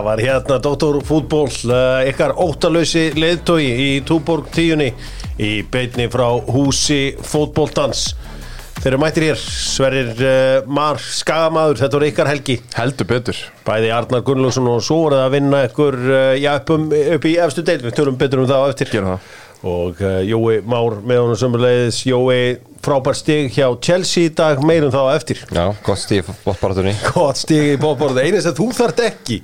Það var hérna Dr. Fútból, uh, ykkar óttalösi leiðtói í Túborg tíunni í beitni frá húsi fútbóltans. Þeir eru mættir hér, Sverrir uh, Mar, Skagamaður, þetta voru ykkar helgi. Heldur betur Bæði Arnar Gunnlaugsson og svo voruð að vinna ykkur uh, já, upp, um, upp í efstu deild, við törum betur um það á eftir. Gerum það Og uh, Jói Már með honum sömulegðis, Jói frábær stig hjá Chelsea í dag, meirum það á eftir. Já, gott stíð bóttbaratunni Gott stig í bóðborðu, einu sem þú þarft ekki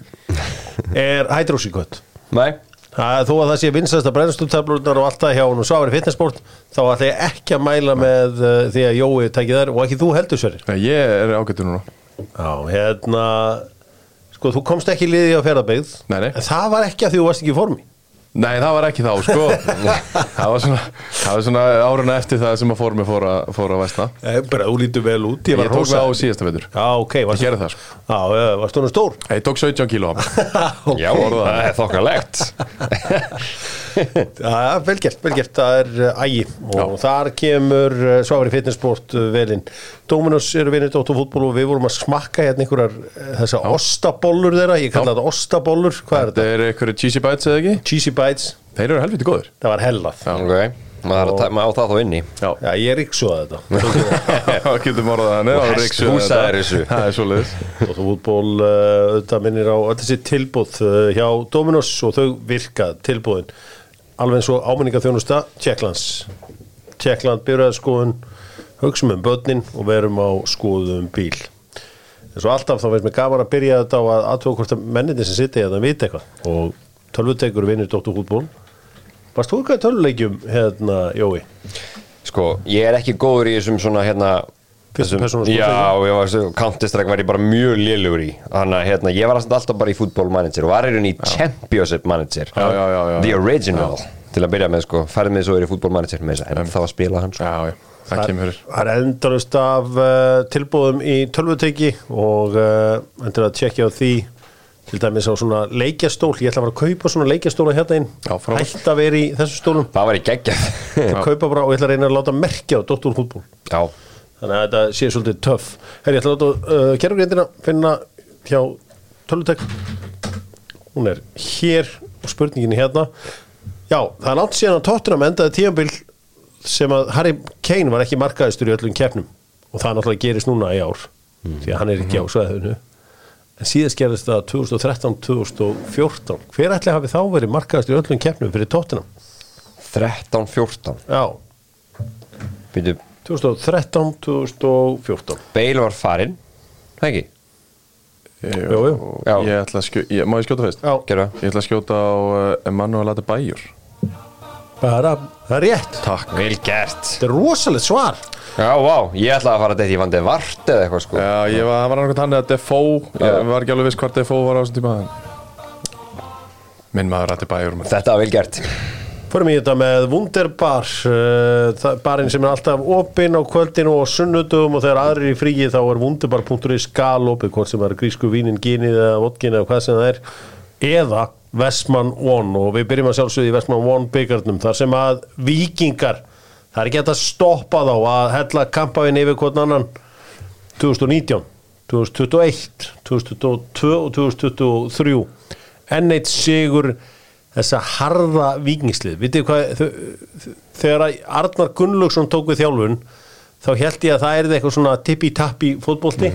er hydrósíkött. Nei, Það, þó að það sé vinsast að brennstúrtablunar og allt það hjá hún og sári fitnessport þá ætla ég ekki að mæla með uh, því að Jói tekið þær. Og ekki þú heldur sverir Nei, Ég er ágættur núna. Já, hérna sko, þú komst ekki í liði á ferðarbyggð Nei, nei. en það var ekki að því þú varst ekki í formi Nei, það var ekki þá, sko. Það var svona, það var svona áruna eftir það sem að fór mig fór að, fór að vesna Nei, bara þú lítur vel út. Ég var tók það á síðasta veitur Já, ok, Ég gerði það, sko. Já, varst hún stór? Ég tók 17 kíló af mér. já, það. Er þokkalegt Já, velgert, velgert, það er uh, ægi og þar kemur uh, Svári Fitnessport uh, velinn. Dominus eru vinir Dóttu fútból og við vorum að smakka hérna einhverjar þessar ostabollur þeirra, ég kalla þetta ostabollur, hvað er Þetta þetta? er einhverju cheesy bites eða ekki? Cheesy Bites, Þeir eru helviti góður það var hellað. Já, Ok, maður tæma á það þá inni Já, ég ríksuða þetta. það getur morðað þannig Og húsaðir þetta. þessu. Það er svoleiðis Dóttu fútból uh, auðvitað minnir á öll þessi tilbúð uh, hjá Dominus og þau virka tilbúðin. Alveg eins og áminningaþjónusta Tjekklands. Tjekkland byrjaðskoðun, hugsum um börnin og verum á skoðum bíl. En svo alltaf þá veist mér gaman að byrja þetta á að aðtóka hvort að menninni sem sitja hérna vita eitthvað og tölvutekur vinnur Dóttu fútból. Varst þú eitthvað í tölvuleikjum hérna, Jói? Sko, ég er ekki góður í þessum svona hérna þessum- persónu Já, skotleikjum? ég var Counter-Strike var ég bara mjög lélugur í. Þannig að hérna, ég var alltaf bara í Football Manager og var í rauninni í Championship Manager. Já, já, já, já, The já. original. Til að byrja með sko, færið mig svo er í Football Manager með þess að en það var að spila hann sko. Já, já, það er endalust af uh, tilbúðum í tölvuteki og uh, endur að tjekkja á því til dæmis á svona leikjastól. Ég ætla að fara að kaupa svona leikjastóla hérna inn. Hætt að vera í þessu stólum. Það var í geggjað. Ég kaupa bara og ég ætla að reyna að láta merkja á Dr. Hútból Já, þannig að þetta sé svolítið töff. Herri, ég ætla að láta uh, kerfugreindina finna hjá tölvutek hún er hér og spurningin er hérna. Já, það er langt síðan að tóttunum endaði tíambil sem að Harry Kane var ekki markaðistur í öllum keppnum. Og það náttúrulega gerist núna í ár því að hann er ekki á sveðinu en síðast gerist það 2013-2014 hver ætli hafi þá verið markaðistur í öllum keppnum fyrir tóttunum 13-14 já, Býtu, 2013-2014 Bale var farinn Það ekki? jú, jú. Já. Ég ætla að skjóta, má ég skjóta fyrst? já, Gerðu það. Ég ætla að skjóta á uh, Emanuel Adebayor. Bara, það er rétt. Takk. Vel gert. Þetta er rosalegt svar. Já, vá, ég ætlaði að fara að þetta Ég vandi vart eða eitthvað sko. Já, ég var, það var annað hann að Defoe Ég var ekki alveg viss hvort Defoe var á þessum tíma en- Minn maður Adebayor. Þetta var vel gert Förum í þetta með Wunderbar það- barinn sem er alltaf opinn á kvöldinu og sunnudum og þegar aðrir í fríi þá er wunderbar.is galopið hvort sem er grísku vínin, gínið eða vodkin eða hvað sem það er eða Vestmann One. Og við byrjum að sjálfsögðu í Vestmann One byggarnum þar sem að vikingar það er ekki hægt að stoppa þá að hella kampavinn yfir hvern annan. 2019 2021 2022 og 2023 enn eitt sigur þessa harða vikingslið vitið hvað þau- þegar Arnar Gunnlaugsson tók við þjálfun þá held ég að það er eitthvað svona tippi-tappi fótbolti.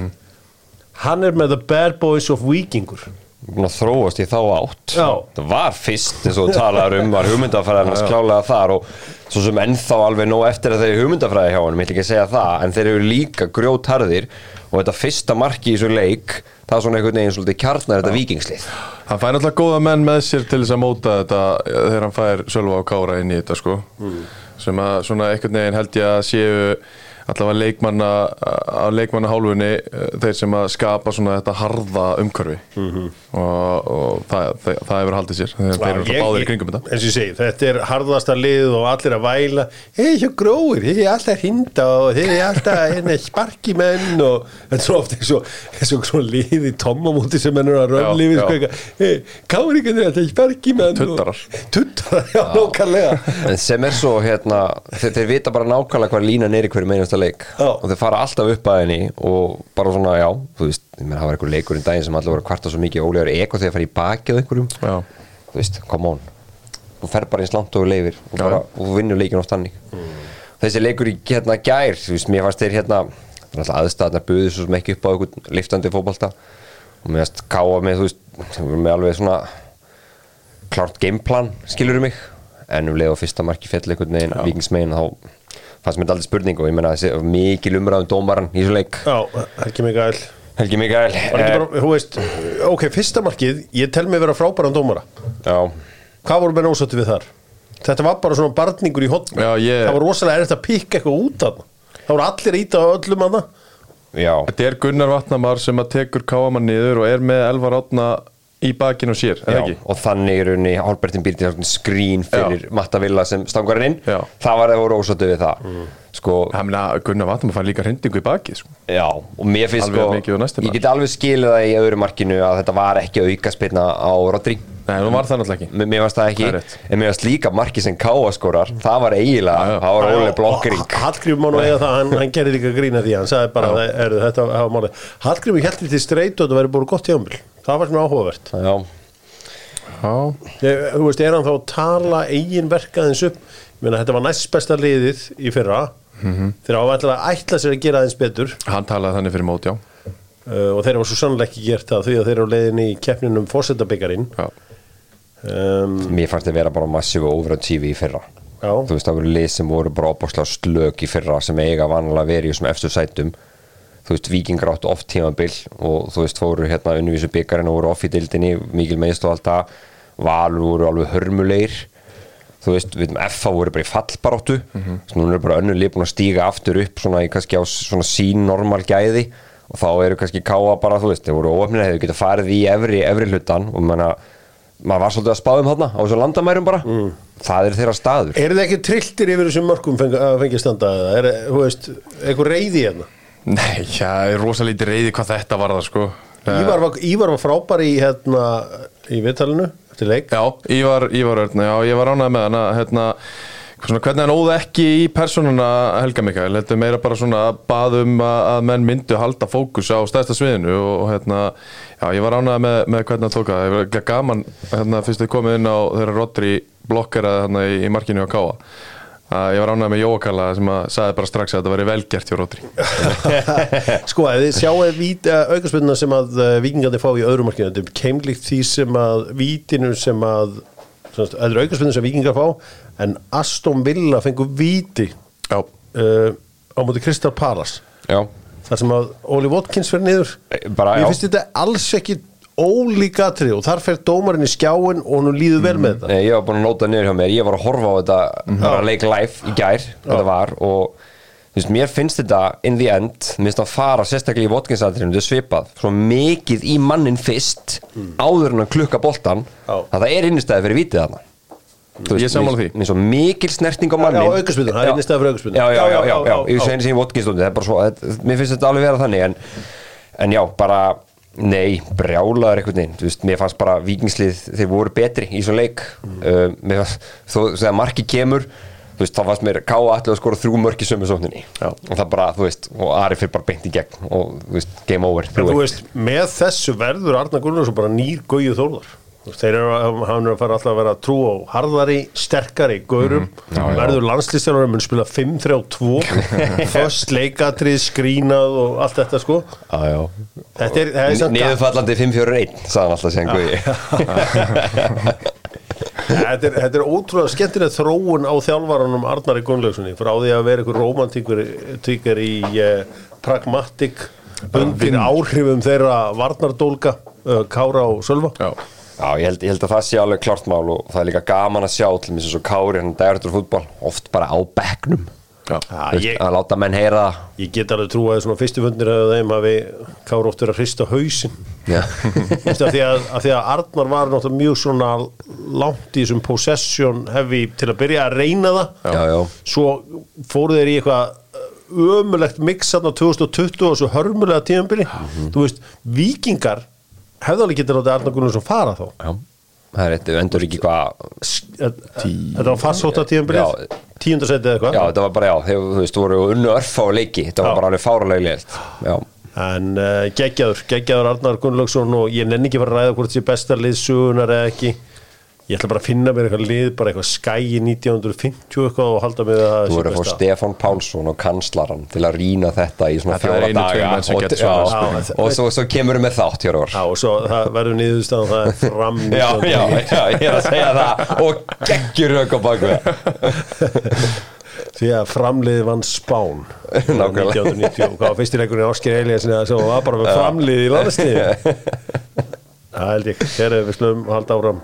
Hann er með the bad boys of vikingur þróast í þá átt. Já. Það var fyrst eins og talaður um var hugmyndafræðin hans klálega þar og svo sem ennþá alveg nóg eftir að þeir eru hugmyndafræði hjá hann, ég ætla ekki að segja það en þeir eru líka grjótharðir og þetta fyrsta marki í þessu leik það er svona einhvern veginn svolítið kjarnar þetta vikingslið Hann fær náttúrulega góða menn með sér til þess að móta þetta eh, þegar hann fær Sölva og Kára inn í þetta sko. Sem að svona einhvern veginn held ég að séu allavega leikmanna að leikmanna hálfunni þeir sem að skapa svona þetta harða umhverfi. Og, og það, það, það hefur haldið sér þeir þeir eru alltaf báðir í kringum þetta. eins og ég segi, þetta er harðasta lið og allir að væla hei, svo gróir, þið er alltaf hinda og þið er alltaf hérna, sparki menn og þetta er svo oft eins og svona lið í tommamúti sem ennur að Já, sko já. hey, káringarnir er alltaf sparki menn og- Tuddarar. tuddarar, já, nákvæmlega. En sem er svo hérna þeir, þeir vita bara nákvæmlega hvað línan er í hverju meinasta leik. Já. og þeir fara alltaf upp að henni og bara svona, já, þú veist það var einhver leikur í daginn sem allir voru kvarta svo mikið. Ólegar eko þegar fara í baki á einhverjum. Já. þú veist, come on. Þú fer bara eins langt og leifir og, bara, og þú vinnur leikin oft þannig þessi leikur í hérna gær þú veist, mér fannst þeir hérna aðstæðna buðu svo sem ekki upp á einhvern liftandi fótbolta. Og mér fannst káa með, þú veist, með alveg svona klárt gameplan, skilur mig? En um leið og fyrsta marki fell einhvern veginn vikingsmegin þá fannst mér þetta aldrei spurning og ég menna þessi mikil umræðum dómaran í þessu leik. Já, Helgi Mikael. Helgi Mikael eh, bara, þú veist, ok, fyrsta markið ég tel mig vera frábæran dómara. Já, Hvað voru menn ósáttu við þar? Þetta var bara svona barningur í hotn Já, ég- Það var rosalega erfitt að pikka eitthvað út af. Það voru allir að íta á öllum að já, Þetta er Gunnar Vatnamar sem að tekur káamann niður og er með Elvar Átna í bakinu sér, er já ekki? og þannig er unni til svona skrín fyrir Matta Villa sem stangar hann inn Já. það var það voru ósáttu við það sko, Það meina Gunnar Vatnamar fær líka hrindingu í bakið sko. já, og mér finnst sko ég get alveg skilið það í öðru markinu að þetta var ekki auka spilna á Rodri. Nei, hún var það náttúrulega ekki. Mér mér varst það ekki, Það en mér varst líka marki sem Káa skorar, það var eiginlega, það var ólega blokkering. Hallgrímur má nú eiga það, hann, hann gerði líka grína því hann sagði bara, að, er, þetta hafa málið. Hallgrímur heldur til streit og þetta verið búin gott hjá það var svona áhugavert. Já, Já, þú veist, er hann þá að tala eigin verkaðins upp? Ég meina, þetta var næst besta liðið í fyrra þeir ávætla að ætla sér að gera aðeins betur. Hann talaði þannig fyrir mót, já. Uh, og þeir hafa svo sannlega ekki gert það því að þeir eru á leiðinni í keppninum fórsetabyggarinn Já, um, mér fannst það vera bara massífu overachieve í fyrra. Já. Þú veist, það voru lið sem voru bara opaslega slök í fyrra sem eiga vanlega verið í þessum efstu sætum. Þú veist, vikingar áttu oft tímabil og þú veist, fóru hérna unnvísu byggarinn og voru off í dildinni, mikil meðst og allt það. Valur voru alveg hörmulegir þú veist, við veitum, FA voru bara í fallbaráttu. Mm -hmm. núna er bara önnur lið búin að stíga aftur upp svona, í, kannski á svona sín normal gæði. Og þá eru kannski káa bara, þú veist, þeir voru óöfnir þeir geta farið í efri, efri hlutan og menna, maður var svolítið að spáðum þarna á þessu landamærum bara, það er þeirra staður. Er það ekki trilltir yfir þessum mörgum fengi, að fengi standa eða? Er, þú veist, eitthvað reyði hérna? Nei, já, er rosalítið reyði hvað þetta var það sko. Ívar var, Ívar var frábær í hérna, í viðtalinu eftir leik. Já, Ívar, Ívar Örn, já, ég var ánægð með hann að, hérna, svona, hvernig hann óða ekki í persónuna Helga Mikael, þetta er meira bara svona baðum að, að menn myndu halda fókus á stæðsta sviðinu og, hérna, já, ég var ánægð með, með hvernig hann tók það, var gaman, hérna, fyrst þið komið inn á þeirra Rodri blokkeraði hérna í, í markinu á Káa, að ég var ánægð með Jóakalla sem að sagði bara strax að þetta væri velgert hjá Rodri. sko, ef þið sjáu aukarspilna sem að uh, vikingandi fá í öðrum markinu þetta er keimlíkt því sem að vítinu sem að þetta er aukarspilna sem vikingar fá en Aston Villa fengur víti Já, uh, á móti Kristal Palace. Já, þar sem að Óli Watkins fer niður. Bara, ég finnst þetta alls ekki ólíkatri og þar fer dómarinn í skjáin og hún líður vel með þetta. Nei, ég var búin að nota niður hjá mér, ég var að horfa á þetta bara leik live í gær, þetta var og þú veist, mér finnst þetta in the end, mér finnst að fara sérstaklega í Votkinsatrinu, þetta er svipað svo mikið í mannin fyrst áður en að klukka boltan Já. að það er innistæði fyrir vitið þarna. Þú Ég er sammála því. Mér finnst svo mikil snerting á mannin já, aukaspyrnu, það er Já. innistæða fyrir aukaspyrnu. Já, já, já, já, Já, já, já, ég það er finnst þetta alveg vera þannig en, en já, bara Nei, brjálaður einhvern veginn. Þú veist, mér fannst bara vikingslið þeir voru betri í svo leik. Mm. mér fannst, þó þegar marki kemur þú veist, þá fannst mér káa allir að skora þrjú mörk í sömu sókninni. Og það bara, þú veist, og Ari fyrir bara beint í gegn og, þú veist, game over En þú 3-1. veist, með þessu verður Arna Gunnarsson bara nýr gauju veist, Þeir eru, hann er að fara alltaf að vera trú á harðari, sterkari gaurum. Verður landslistjálfur mun spila 5-3-2 föst leikatrið, skrínað og allt þetta sko. Já, já. Þetta er, það er samt Niðurfallandi 5-4-1 sagði hann alltaf sem Guði. Þetta þetta er ótrúlega skemmtileg þróun á þjálfaranum Arnari Gunnlaugssoni frá því að vera einhver romantíkur í eh, pragmatik undir áhrifum þeirra varnardólka uh, Kára og Sölva. Já, Já, ég held, ég held að það sé alveg klart mál og það er líka gaman að sjá til mér svo Kári, hann dægur fútbol oft bara á ég, að láta menn heyra það. Ég get alveg trú að svona fyrstu fundir að þeim hafi Kára oft verið að hrista hausin að, því að, að því að Arnar var náttúrulega mjög svona langt í þessum possession hefi til að byrja að reyna það. Já, já. svo fóru þeir í eitthvað ömulegt mix þarna 2020 og svo hörmulega tíðanbyrji þú veist, vikingar hefðu alveg getið látið Arnar Gunnarsson fara þá? Já, það er eitt, endur ekki hvað þetta var farsóta tíðanbyrjið Já, tíundarsæti eða Já, eitthvað þetta var bara, já, þú veist, þú voru unnu örfá leiki Þetta var Já. bara alveg Já, En uh, geggjaður, geggjaður Arnar Gunnlaugsson og ég nenni ekki fara að ræða hvort þessi besta lið sugunar eða ekki Ég ætla bara að finna mér eitthvað lið, bara eitthvað skæi 1950 eitthvað og halda með það þú voru að fá Stefán Pálsson og kanslaran til að rýna þetta í svona er fjóra daga. og, svona, sko. og svo, svo kemur við með þátt Já, og svo það verður niðurstaðan það er fram já, já, já, ég er að segja það. Og geggjur á bakvið Því að framliði vann Spán Nákvæmlega. 1990 og hvað var fyrsti leikurinn Ásker Elias sem var bara með framliði í landsliði Það held ég, eru við slum að halda áram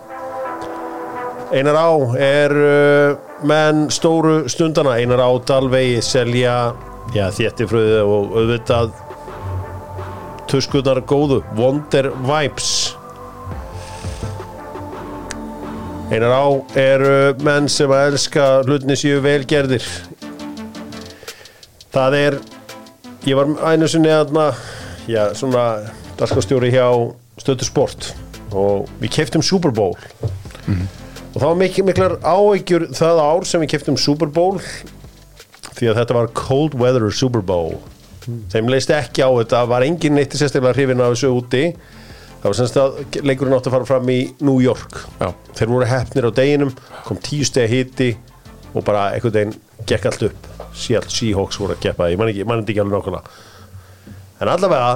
Einar á er uh, menn stóru stundana. Einar á Dalvegi selja já, þéttifröði og auðvitað tuskunar góðu Wonder Vibes. Einar á eru menn sem að elska hlutinni séu velgerðir Það er ég var einu sinni aðna já, svona dagskastjóri hjá Stötu Sport og við keftum Super Bowl og það var mikil, miklar áhyggjur það ár sem við keftum Super Bowl því að þetta var Cold Weather Super Bowl. Þeim leist ekki á þetta, var engin neitt sérstaklega hrifin af þessu úti. Það var semst að leikurinn átti að fara fram í New York. Já. þeir voru hefnir á deginum kom tíu stegi hiti og bara einhvern veginn gekk allt upp. Seattle Seahawks voru að keppa, ég man ekki, man ekki alveg nákvæmlega. En allavega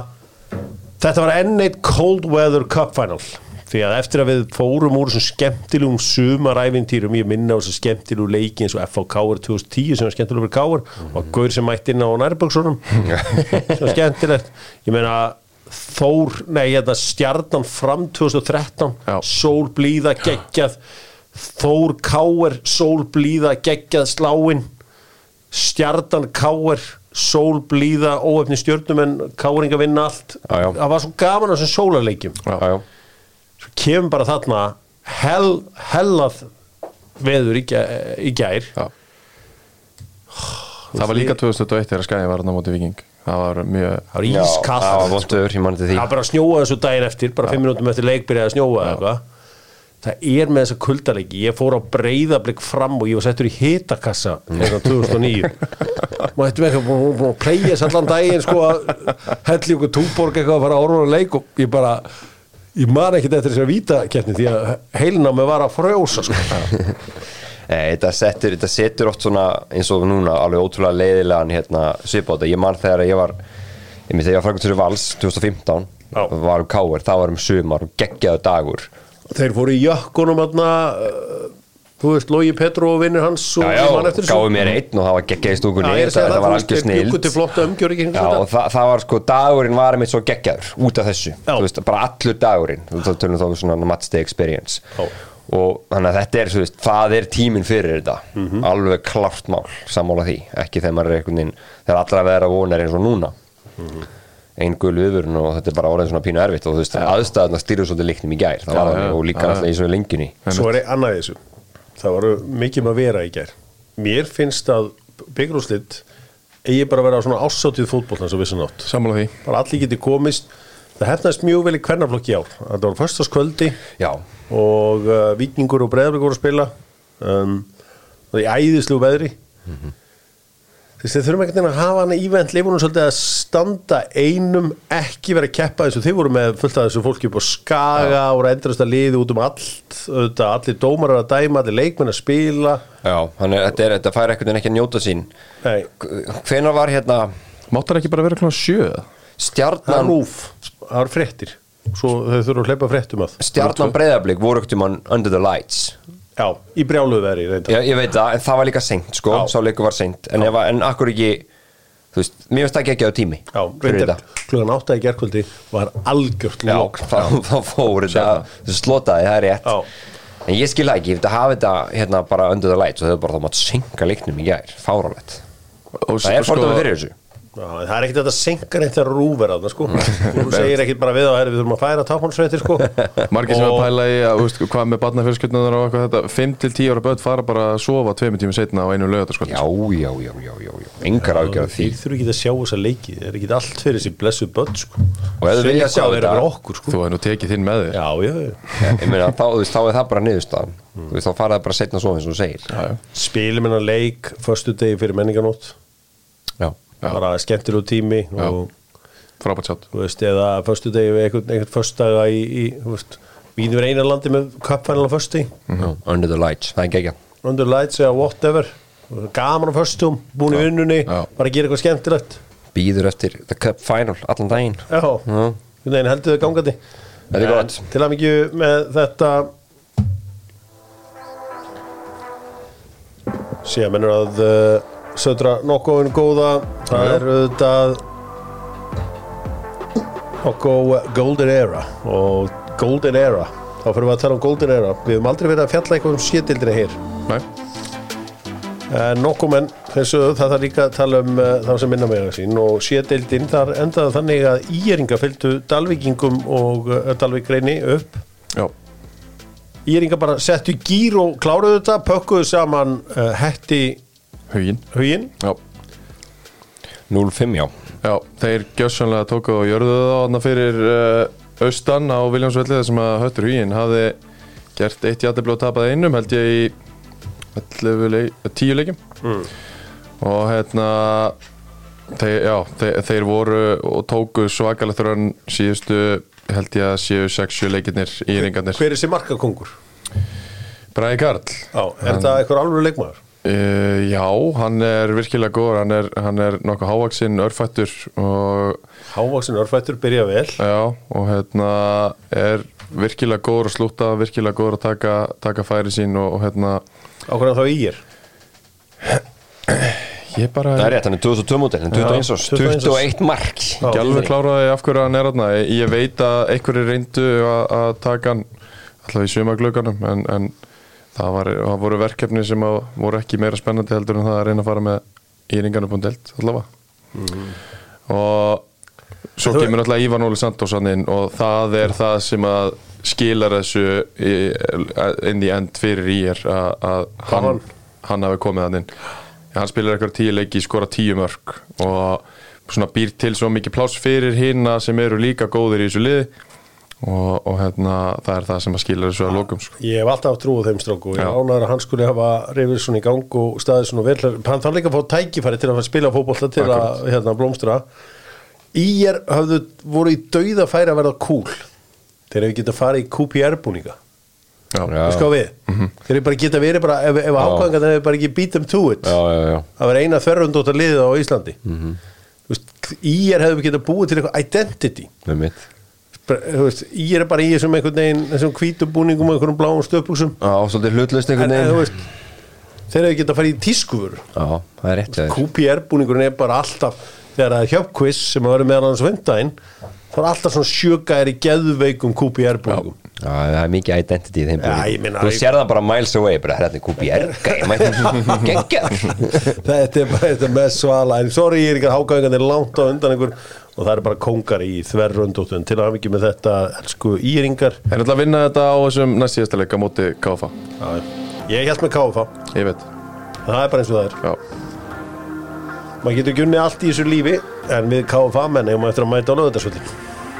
þetta var enn eitt Cold Weather Cup Final því að eftir að við fórum úr þessum skemmtilegum sumaræfintýrum, ég minna á þessu skemmtilegu leiki eins og FHK 2010 sem var skemmtilegur fyrir Káur og Gaur sem mætti inn á nærböksunum sem var skemmtilegt. Ég meina Þór, nei, hérna stjarnan fram 2013, Já. sól blíða geggjað. Þór Káur, sól blíða geggjað sláin stjarnan Káur sól blíða, óöfni stjörnum en Káringa vinna allt. Já, já. það var svo gaman á þessum sólarleikjum. Já, svo kemur bara þarna hell, hellað veður í, gæ, í gær. Já. Það var líka 2001 þegar skæði var hann á móti viking Það var mjög það var ískall það var vondur, ég mann til því. Það var bara að snjóa þessu daginn eftir bara fimm minútum eftir leik byrjaði að snjóa það er með þessa kuldaleiki ég fór á breyðablик fram og ég var settur í hitakassa hérna 2009 maður hættum búin að playa þess allan daginn sko að helli okkur túborg eitthvað að fara að orða leik og ég bara ég man ekkert eftir þessari vítakeppni því að mig var að frjósa sko. Þetta setur, þetta setur oft svona eins og núna alveg ótrúlega leiðilegan hérna, svip á þetta, ég man þegar ég var ég myndi þegar ég var frækvæmt Vals 2015 Já. var um káir, það var um sumar og geggjaðu dagur þeir fóru í jökkunum aðna þú veist Lógi Petru og vinnir hans og Já, já, gáði mér einn og það var geggjað í Já, stúkunni ég er að segja þetta það, var algjör snild umgjör Já, og það, það var sko, dagurinn var einmitt svo geggjaður út af þessu, veist, bara allur dagurinn. Þú veist, tölum þá um svona matchday experience. Já. og þannig að þetta er, veist, það er tíminn fyrir þetta, Mhm. alveg klárt mál sammála því, ekki þegar maður er einhvern veginn þegar allra veðra vonar eins og núna. Mhm. ein gul viðvörun og þetta er bara orðin svona pínu erfitt og þú veist, aðstæðuna það var Já, þannig já, og líka já, alltaf í svona lengjunni Svo er annað í þessu Það voru mikið með að vera í gær. Mér finnst að byggrúslit eigi bara að vera á svona ásáttíð fótboll eins og vissan átt. Bara allir geti komist. Það hefnast mjög vel í hvernaflokki í ár. Það var förstaskvöldi Já, og uh, vikingur og breðablik voru að spila. Um, og í æðislu veðri. Þú veist, þeir þurfum ekkert að hafa hana ívent leifunum svolítið að standa einum ekki vera að keppa þessu. Þið voru með fullt af þessu fólki upp á skaga og endrast að liði út um allt. Auðvitað, allir dómarar að dæma, allir leikmenn að spila. Já, þannig að þetta, er, þetta fær einhvern veginn ekki að njóta sín. Nei, Hvenær var hérna Máttar ekki bara vera klokkan sjö? Það er stjarnan rúf. Það er fréttir. Svo þau þurfum að hleypa fréttum að Stjarnan breyðablík voru ekkert um Under the Lights já, í brjáluðu veðri reynda ég, ég veit það, en það var líka seint sko, Já. sá leikur var seint. En, ef, en akkur ekki, þú veist, mér það ekki ekki á tími Já, þetta. klugan átta í gerkvöldi var algjört Já, lókn þá, þá fór þetta, þessu slotaði, það er rétt. Já. En ég skil það ekki, ég veit að hafa þetta hérna bara the lights og þau bara þá mátt senka leiknum í gær, fáralegt Og Það er sko- fordæmi fyrir þessu Já, það er ekkert þetta senkar eitt þegar rúf er að sko. þú segir ekkert bara við á herri við þurfum að færa tápánsveitir sko. Margir sem Og- að pæla í að, veist, hvað með barnafjölskyldunar og eitthvað þetta 5-10 ára börn fara bara að sofa tveimur tímum setna á einu lögataskvöld Já, já, já, já, já, já. Engar ágjörð því Þið þurfum ekki að sjá þessa leiki Það er ekki allt fyrir þessi blessu börn sko. Og ef þið vilja sjá er þetta- okkur sko. Þú hefði nú tekið þinn með þér Já, já, já Ég meina, þá, þú veist, þá er það bara það. Bara skemmtilegu tími og Frábært sjátt þú veist, eða föstu degi við einhvern, einhvern föstudaga í, í þú veist, við erum eina landi með kappfænal á föstu Já, Under the lights, það er gegja under lights eða whatever. Gaman á föstum, búin í vinnunni bara gera eitthvað skemmtilegt. Býður eftir the cup final allan daginn. Já, Já. Nei, heldur þau gangandi. Þetta er gott. til að mikið með þetta. Sé að mennur að uh, södra nokkuðin góða. Það Já. er auðvitað nokkuð Golden Era. Og Golden Era. Þá fyrir við að tala um Golden Era. Við höfum aldrei verið að fjalla eitthvað um sétildri hér Nei, En nokkuð menn, þessu það þarf líka að tala um uh, þá sem minna með sín. Og sédeildin þar endaði þannig að Íringa fylgdu Dalvíkingum og uh, Dalvík reyni upp. Já, Íringa bara settu gýr og kláruðu þetta pökkuðu saman uh, hætti huginn. Huginn? Já, 0-5, já. Já þeir gjössanlega tóku og jörðu það þarna fyrir uh, austan á Viljámsvelli þar sem að Höttur huginn hafði gert eitt jættibli og tapað einum held ég í 11 leik, 10 leikjum. Mm. og hérna þeir, já, þeir, þeir voru og tóku svakalegt þrönn síðustu held ég að séu 6-7 leikirnir í ringarnir Hver er þessi markakongur? Bræði Karl. Já, er það eitthvað alveg leikmaður? Uh, já, hann er virkilega góður, hann er, hann er nokkuð hávaksinn, örfættur og, Hávaksin örfættur byrja vel. Já, og hérna er virkilega góður að slúta, virkilega góður að taka, taka færi sín og, og hérna Ákveðan þá Ír ég bara Það er rétt, hann er 2002 mótil, hann er 21 árs 21 árs. 21 mark. Alveg kláraði af hverju hann er þarna. Ég, veit að einhverju reyndu að, að taka hann alltaf í sumaglöganum en, en það, var, það voru verkefni sem að, voru ekki meira spennandi heldur en það að reyna að fara með íringarnum.delt allavega. Og svo kemur alltaf Ívan Óli Santos hann inn og það er það sem að skilar þessu inn í end fyrir í er að, að hann, Hann. hann hafi komið hann inn. Hann spilar eitthvað tíu leiki, skora tíu mörg og svona býr til svo mikið pláss fyrir hinna sem eru líka góðir í þessu liði og, og hérna það er það sem að skila þessu að lokum sko. Ég hef alltaf trúið þeim stróku og ég Já. ánæður að hann skulle hafa reyfið svona í gang og staðið svona vel. Hann þarf líka að fá tækifæri til að fara að spila fótbolta til að hérna, blómstra. Ír hafðu voru í dauða færi að verða cool þegar við geta farið í QPR-búninga Já. Já. Þú sko við, þeir eru bara geta verið bara, ef, ef ákvæðingar þeir eru bara ekki beat them to it. Já, já, já. Það var eina þverjundóttar liðið á Íslandi. Mm Mhm. veist, Ír hefðu getað búið til eitthvað identity veist, Ír er bara í þessum einhvern veginn þessum hvítum búningum og einhverjum bláum stöpuksum Já, svolítið hlutlust en, einhvern en þú veginn. veist þeir hefðu getað farið í tískufur Já, það er rétt hjá þér. QPR búningurinn er bara alltaf þegar það er hjöpkviss sem að vera meðal hans vindaginn þá er alltaf svona sjögæðir í geðveikum QPR búningum Já, það er mikið identity í þeim búningum. ég Þú sér það bara miles away bara hérna er QPR þetta er bara þetta með svala. En sorry ég er ekki að hágæðingarnir og það er bara kóngar í þverröndóttun til að hafa ekki með þetta elsku íringar. Þeir ætla að vinna þetta á þessum næst síðasta leika móti KFA ég held með KFA Ég veit. Það er bara eins og það er. Já, maður getur ekki unni allt í þessu lífi en við KFA menn eigum eftir að mæta á lögðarsvöldin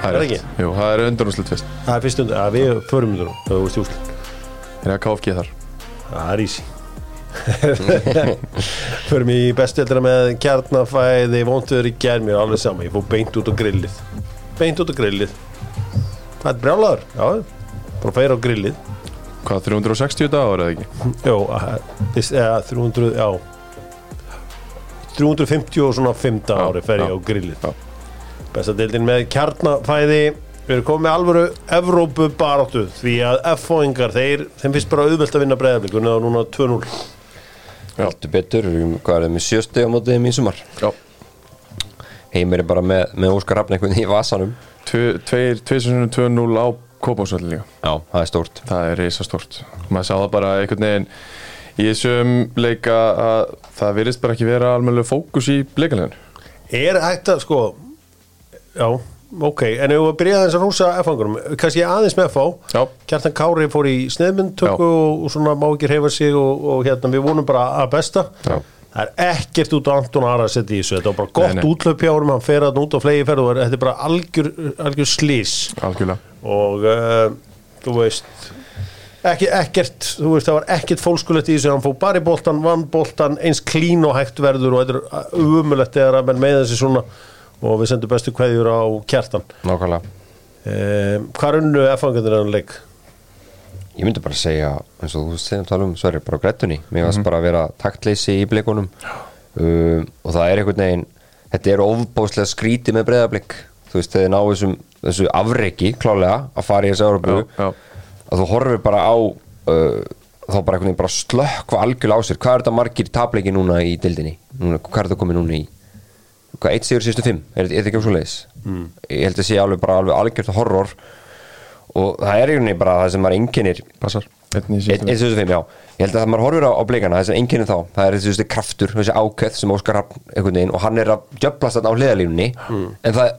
það Er er ekki? Jú, það er undurnúslit fyrst. Það er fyrst undir að við förum undir það er eru KFG þar. Það er easy förum í bestildina með kjarnafæði vontuður í gær mér er alveg sama ég fór beint út á grillið. Beint út á grillið. Það er brjálaður já bara færa á grillið. Hvað, 360 dagar eða ekki? Jó, að- þess- eða 300, já. 350 og svona 5 Já, ári fer ég já, á grillið. deildin með kjarnafæði. Við erum komið með alvöru Evrópu baráttu Því að F-fóingar, þeir þeim finnst bara auðvelt að vinna breyðablík og núna 2-0 Heldur betur, um, hvað er það með sjöstu á mótið þeim í sumar. Já. Heimir er bara með, með Óskar Rafn einhvern í vasanum. Tve- Tveir, tveir sem 2-0 á Kópásvöldi líka. Já, það er stórt. Það er reysa stort Maður sá það bara einhvern veginn í þessum leika að það virðist bara ekki vera almennilega fókus í leikaleginu Er hægt að sko Já, ok En ef við byrjaði þess að rúsa F-fangurum Kannski aðeins með Já. Kjartan Kári fór í sneiðmyndtöku Já. og, og svona má ekki reyfa sig og, og hérna við vonum bara að besta Já. Það er ekkert út á Anton Ara að setja í þessu Þetta var bara gott Nei, nei. útlöp hjá honum Hann fer að út á flegi ferð og þetta er bara algjör, algjör slís algjörlega og uh, þú veist ekki, ekkert, þú veist það var ekkert fólkskulegt í þessu, hann fór bara í boltan vann boltan eins klín og hægt verður og þetta er umulegt þegar og við sendum bestu kveðjur á kjartan. Nákvæmlega. Um, hvað er unnu F-fangandir en leik? Ég myndi bara segja, eins og þú segir tala um Sverri, bara á grettunni, mér varst bara að vera taktleysi í blikunum. Um, og það er einhvern veginn þetta er ofbóðslega skríti með breyðablik þú veist, þegar ná þessum, þessu afreiki klálega að fara í þessu já. að þú horfir bara á uh, þá bara einhvern veginn bara slökkva algjörlega á sér, hvað er þetta margir tapleiki núna í dildinni, núna, hvað er þetta komið núna í hvað, eitt sigur síðustu fimm? Er, er þetta ekki á svo leiðis mm. ég held að sé alveg bara alveg algjört horror. Og það er í rauninni bara það sem maður enginnir Einn síðan 1.65, já. Ég held að maður horfir á, á blikana, þessi enginn þá, það er þessi, kraftur, þessi ákveð sem Óskar Raffn einhvern veginn og hann er að djöflast þarna á hliðalínunni en það,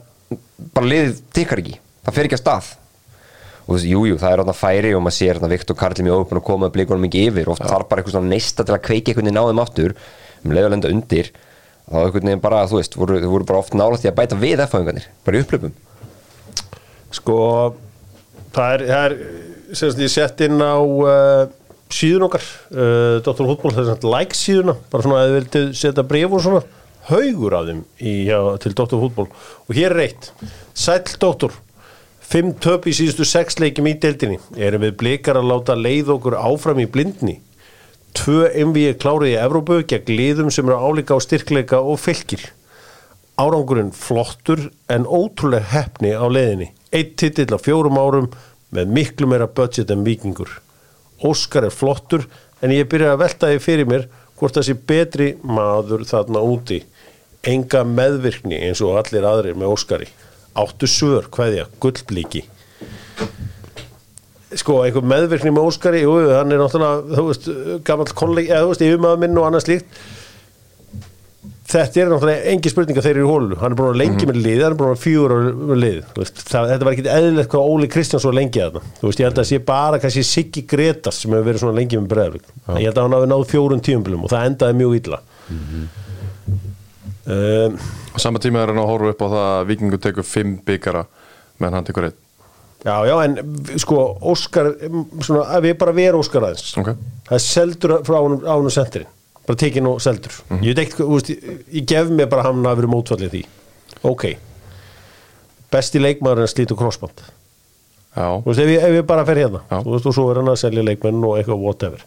bara liðið tikkar ekki, það fer ekki að stað. Og þessi, jú, jú, það er þarna færi og maður sér þarna Viktor Karli mjög óöfn að koma með blikunum ekki yfir og þarf bara eitthvað neista til að kveiki einhvern veginn á þeim aftur um leið að lenda undir þá einhvern veginn bara, þú veist, voru, voru bara oft nála því að bæta við F-fæðingarnir, bara í upplöpum sko það er, það er semst ég sett inn á uh, síðun okkar uh, Dr. Hútból, það er svona like síðuna bara svona að þið vildi setja bref og svona haugur af þeim í, já, til Dr. Hútból og hér er eitt Sæll Dr. Fimm töp í síðustu sex leikjum í deildinni erum við blikar að láta leið okkur áfram í blindni Tvö MV klárið í Evrópu gegn liðum sem eru álíka á styrkleika og fylgir árangurinn flottur en ótrúlega hefni á leiðinni. Eitt titill á fjórum árum með miklu meira budget en vikingur. Óskar er flottur en ég byrja að velta því fyrir mér hvort það sé betri maður þarna úti. Enga meðvirkni eins og allir aðrir með Óskari. Áttu svör, hvaðja, gullblíki. Sko, einhver meðvirkni með Óskari, jú, hann er náttúrulega, þú veist, gammal kolleg, eða þú veist, yfirmaður minn og annað slíkt. Þetta er náttúrulega engi spurning að þeir eru í hólu hann er búin að lengi með lið, hann er búin að fjúra með lið, veist, það, þetta var ekki eðlilegt hvað Óli Kristjáns var lengi að það þú veist, ég held að það sé bara kannski Siggi Gretas sem hefur verið svona lengi með bregðarvík ég held að hann hafi náð fjórun tíumbilum og það endaði mjög illa. Um, á sama tíma er hann að horfa upp á það að Víkingur tekur fimm byggara meðan hann tekur einn já, já, en sko Óskar, svona, ef við bara verum Óskar aðeins. Ok, það er seldur frá honum, á honum sendirinn. Bara tekinn og seldur. Ég veit ekki, þú veist, ég, gef mér bara hann að vera mótfallið því. Ok. Besti leikmaður að slíta krossband. Já, þú veist, ef ég, ef ég bara fer hérna. Já. þú veist, og svo er hann að selja leikmenn og eitthvað whatever.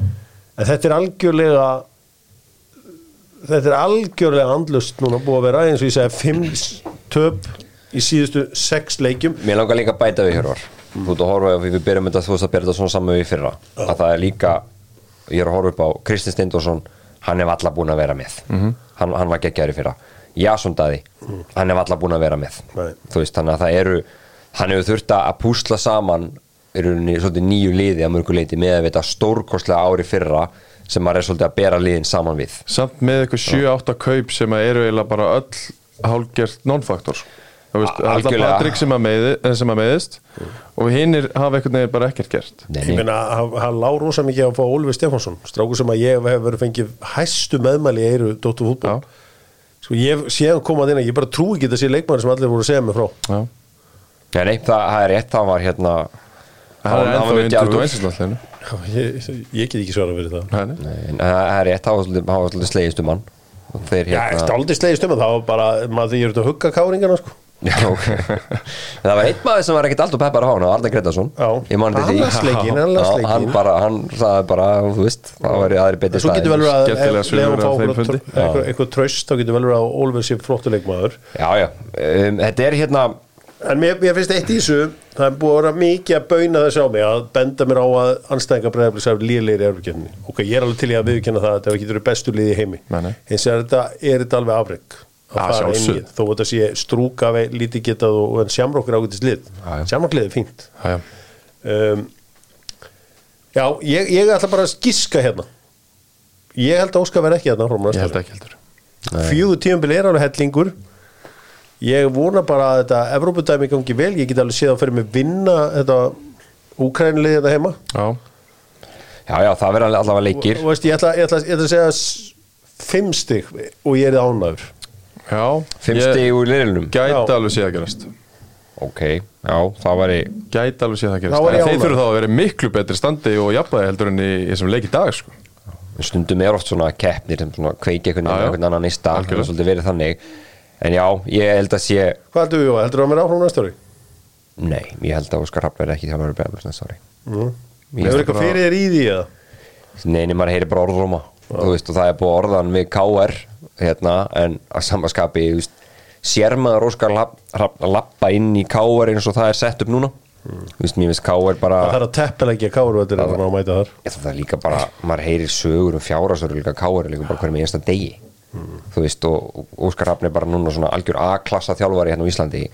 En þetta er algjörlega þetta er algjörlega andlust núna búið að vera eins og ég segi fimm töp í síðustu sex leikjum. Mér langar líka að bæta við hér var Þú ert að horfa ef við byrjum þetta þú veist að byrja þetta svona saman við í fyrra. Að það er líka, ég er að horfa upp á Kristinn Steindorsson, hann hef alla búin að vera með. Hann, hann var geggjaður í fyrra. Jason Daði, hann hef alla búin að vera með. Nei. þú veist, þannig að það eru hann hefur þurft að púsla saman svolítið nýju liði að mörgu leiti með að þetta stórkostlega ári fyrra sem maður er svolítið að bera liðin saman við. Samt með eitthvað 7-8 kaup sem að eru eiginlega bara öll hálgert non-faktor veist, alltaf. Patrik sem að, meiði, eh, sem að meiðist og hinnir hafa einhvern veginn bara ekkert gert Nei, ég meina, hann, hann lá rosa mikið að fá Ólfi Stefánsson stráku sem að ég hef verið fengið hæstu meðmæli í eiru Dóttu fútból Já. sko ég séðan komað inn að ég bara trú ekki þetta sé leikmaður sem allir voru að segja mig frá já, Nei, nei, það, það er rétt, það var hérna það er hann var ennþá mjög inn djarfur. 21. landsliðinu. Já, ég, ég get ekki svara fyrir það Nei, nei. Nei, en það það er rétt, það var það var slegist um hann og þeir Já, hérna eftir aldrei slegist um það, það var bara, maður því ég er út að hugga káringana sko. Já, ok. Það var einn maður sem var ekkert alltaf peppar á hann Arne Gretarsson Já. Ég man Hann bara, hann sagði bara, þú veist Það var aðri betri Svo getur vel verið að eitthvað tröst, þá getur vel verið að Ólfur sé flottu leikmaður Já, já, um, þetta er hérna En mér, mér finnst eitt í þessu það er búið að vera mikið að bauna þessu á mig að benda mér á að anstæðinga breyðablis er líðlegir í erfurkjörni ok, ég er alveg til í að viðkynna það að þetta getur verið bestu liði í heimi. Nei, nei. eins og er þetta, er þetta alveg afreg að fara inn í þó að þetta sé strúka lítið getað og, og en sjámur okkur ágætist lið. Já, já. sjámur er fínt. Já, um, Já, ég, ég ætla bara að giska hérna. Ég held að Óskar verði ekki hérna ég held ekki heldur. fjögur tíumbil er alveg hellingur. Ég vona bara að þetta Evrópudæmi gangi vel, ég get alveg séð að fyrir mig vinna þetta Úkrænlið þetta heima. Já, Já, já, það verður allavega leikir. Og veist, ég, ætla, ég, ætla, ég ætla að segja s- fimm stig og ég er ánæður já Fimm Ég stig úr liðlunum Gæti alveg séð að gerast. Ok, já, það væri Gæti alveg séð að gerast. Var En þeir þurfa þá að vera í miklu betri standi og jafnvægi heldur en í, í þessum leik í dag sko. stundum er oft svona keppnir sem svona kveiki einhvern annan er svolítið verið þannig. En já, ég held að sé Hvað heldur við, Jóa? heldur þú að mér áfram næsta ári? nei, ég held að Óskar Rapp verði ekki þjálfari bregðarblöðs næsta ári. Mm. Hefur eitthvað fyrir þér í því eða? Nei, nema maður heyri bara orðrúma þú veist, og það er búið orðan við KR hérna, en að samaskapi sér maður Óskar að lappa inn í KR eins og það er sett upp núna. Veist, mér finnst bara Það þarf að teppilegja káruvættir að maður mæta þar. Ég, það er líka bara, maður heyrir sögur um fjárasögur líka KR líka bara hverjum einsta degi. Þú veist, og Óskar Rafn er bara núna svona algjör A-klassa þjálfari hérna á Íslandi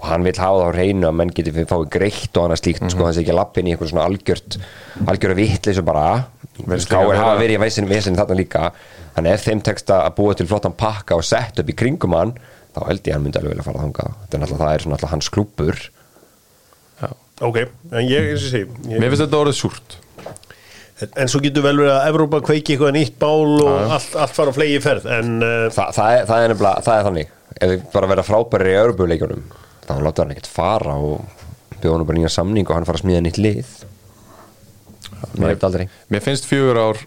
og hann vil hafa það á hreinu að menn geti fáið greitt og annað slíkt, sko, hann sé ekki að lappin í eitthvað svona algjört, algjör að vitleysu bara. Virðist Skáir líka hafa verið í vesin þarna líka þannig ef þeim tekst að búa til flottan pakka og sett upp í kringum hann þá held ég að hann myndi alveg vilja fara er náttúrulega, það er svona alltaf hans klúpur Ok, en ég, eins og sé ég, Mér finnst þetta orðið súrt. En svo getur vel verið að Evrópa kveiki eitthvað nýtt bál og allt, allt fara á flegi ferð En uh, Þa, það, er, það er það er þannig. Ef þið bara verða frábæri í Örbjörleikjunum þá láta hann ekkert fara og bjóða hann bara nýja samning og hann fara að smíða nýtt lið. Aldrei. Mér finnst fjögur ár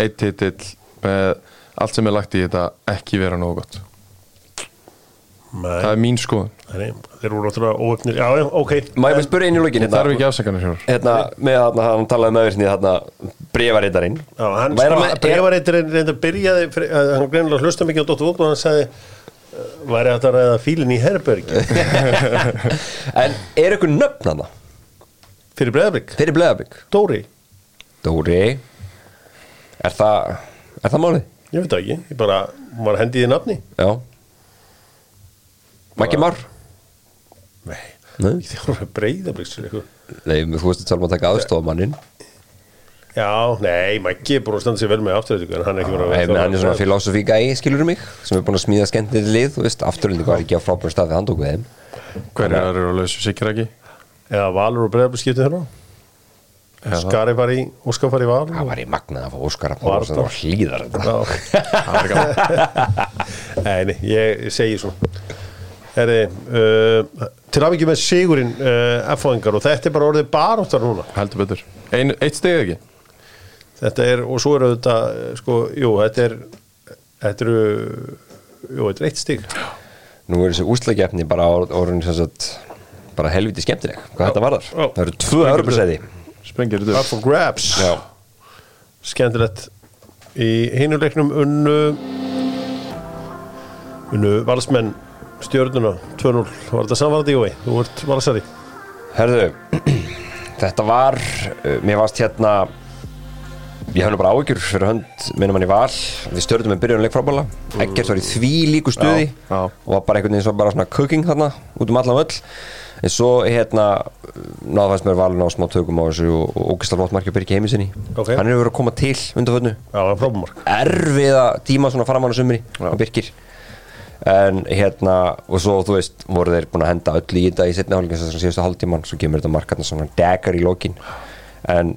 eitt titill með allt sem er lagt í þetta ekki vera nógu gott. Það nei, er mín skoðun. Nei, þeir voru náttúrulega óöfnir Já, já, ok. Maður vil spyrja inn í lokin Það þarf ekki afsakanir sjálfur hérna, með þarna, hann talaði með öðru þarna brefarittarinn Já, hann Væri sko, með- er- brefareiturinn reynda byrjaði fyrir- að hann greinilega hlusta mikið á Dóttur Vókn og hann sagði uh, væri hægt að ræða fílinn í Herbergi? En er ykkur nöfn hana fyrir breðabrik, fyrir Bleðabrik Dóri. Dóri. Er það er það málið? Ég veit það ekki, ég bara var hendið í nafni. Já. Maggi Már? Nei, Nei, það var breðabrik Nei þú veist að tala um að taka aðstofamannin já, nei, Maggi er búin að standa sér vel með afturöldingu en hann er ekki verið Hey, hann er svona filosofi gæi, skilur mig sem er búin að smíða skemmtið lið þú veist, afturlending var ekki á frábærum stað við hann tók við þeim Hverjar eru á lausu sikir ekki? eða Valur og breðabrik skiptið hérna. Skari fari í, Óskar fari í Val. Það var í magnað að fá Óskar að Var það var hlýðar Já. Nei, ég segi svona Herri, uh, til aðvikið með sigurinn uh, F-fóðingar og þetta er bara orðið baráttar núna. Heldur betur. Ein, Eitt steg ekki? þetta er, og svo eru þetta uh, sko, jú, þetta er þetta eru jú, þetta er eitt stig. Nú er þessi úslagefni bara orðin sem sagt bara helviti skemmtileg hvað þetta varðar, Já. það eru tvö örbjörnsæði Sprengir þetta up for grabs. Já, skemmtilegt. Í hinuleiknum unnu unnu valsmenn stjörnuna 2-0, var þetta samvarandi Jói? Þú vart valsari. Herðu þetta var, uh, mér varst hérna ég nú bara áhyggjur fyrir hönd minnum hann í val. Við stjórnum með byrjunleik frábála ekkert var í því líku stuði Já, já. og var bara einhvern veginn svo bara svona cooking þarna út um allan völl en svo hérna náða fannst mér valin á smá tökum á þessu og, og ógislega flott markið Birki heiminsinni Ok. hann er verið að koma til undan vönnu erfiða tíma svona framan á sumri á Birkir. En hérna og svo þú veist voru þeir búin að henda öll í þetta í setni hálfleikin sem síðustu hálftíman svo kemur þetta markarna svona degar í lokin. En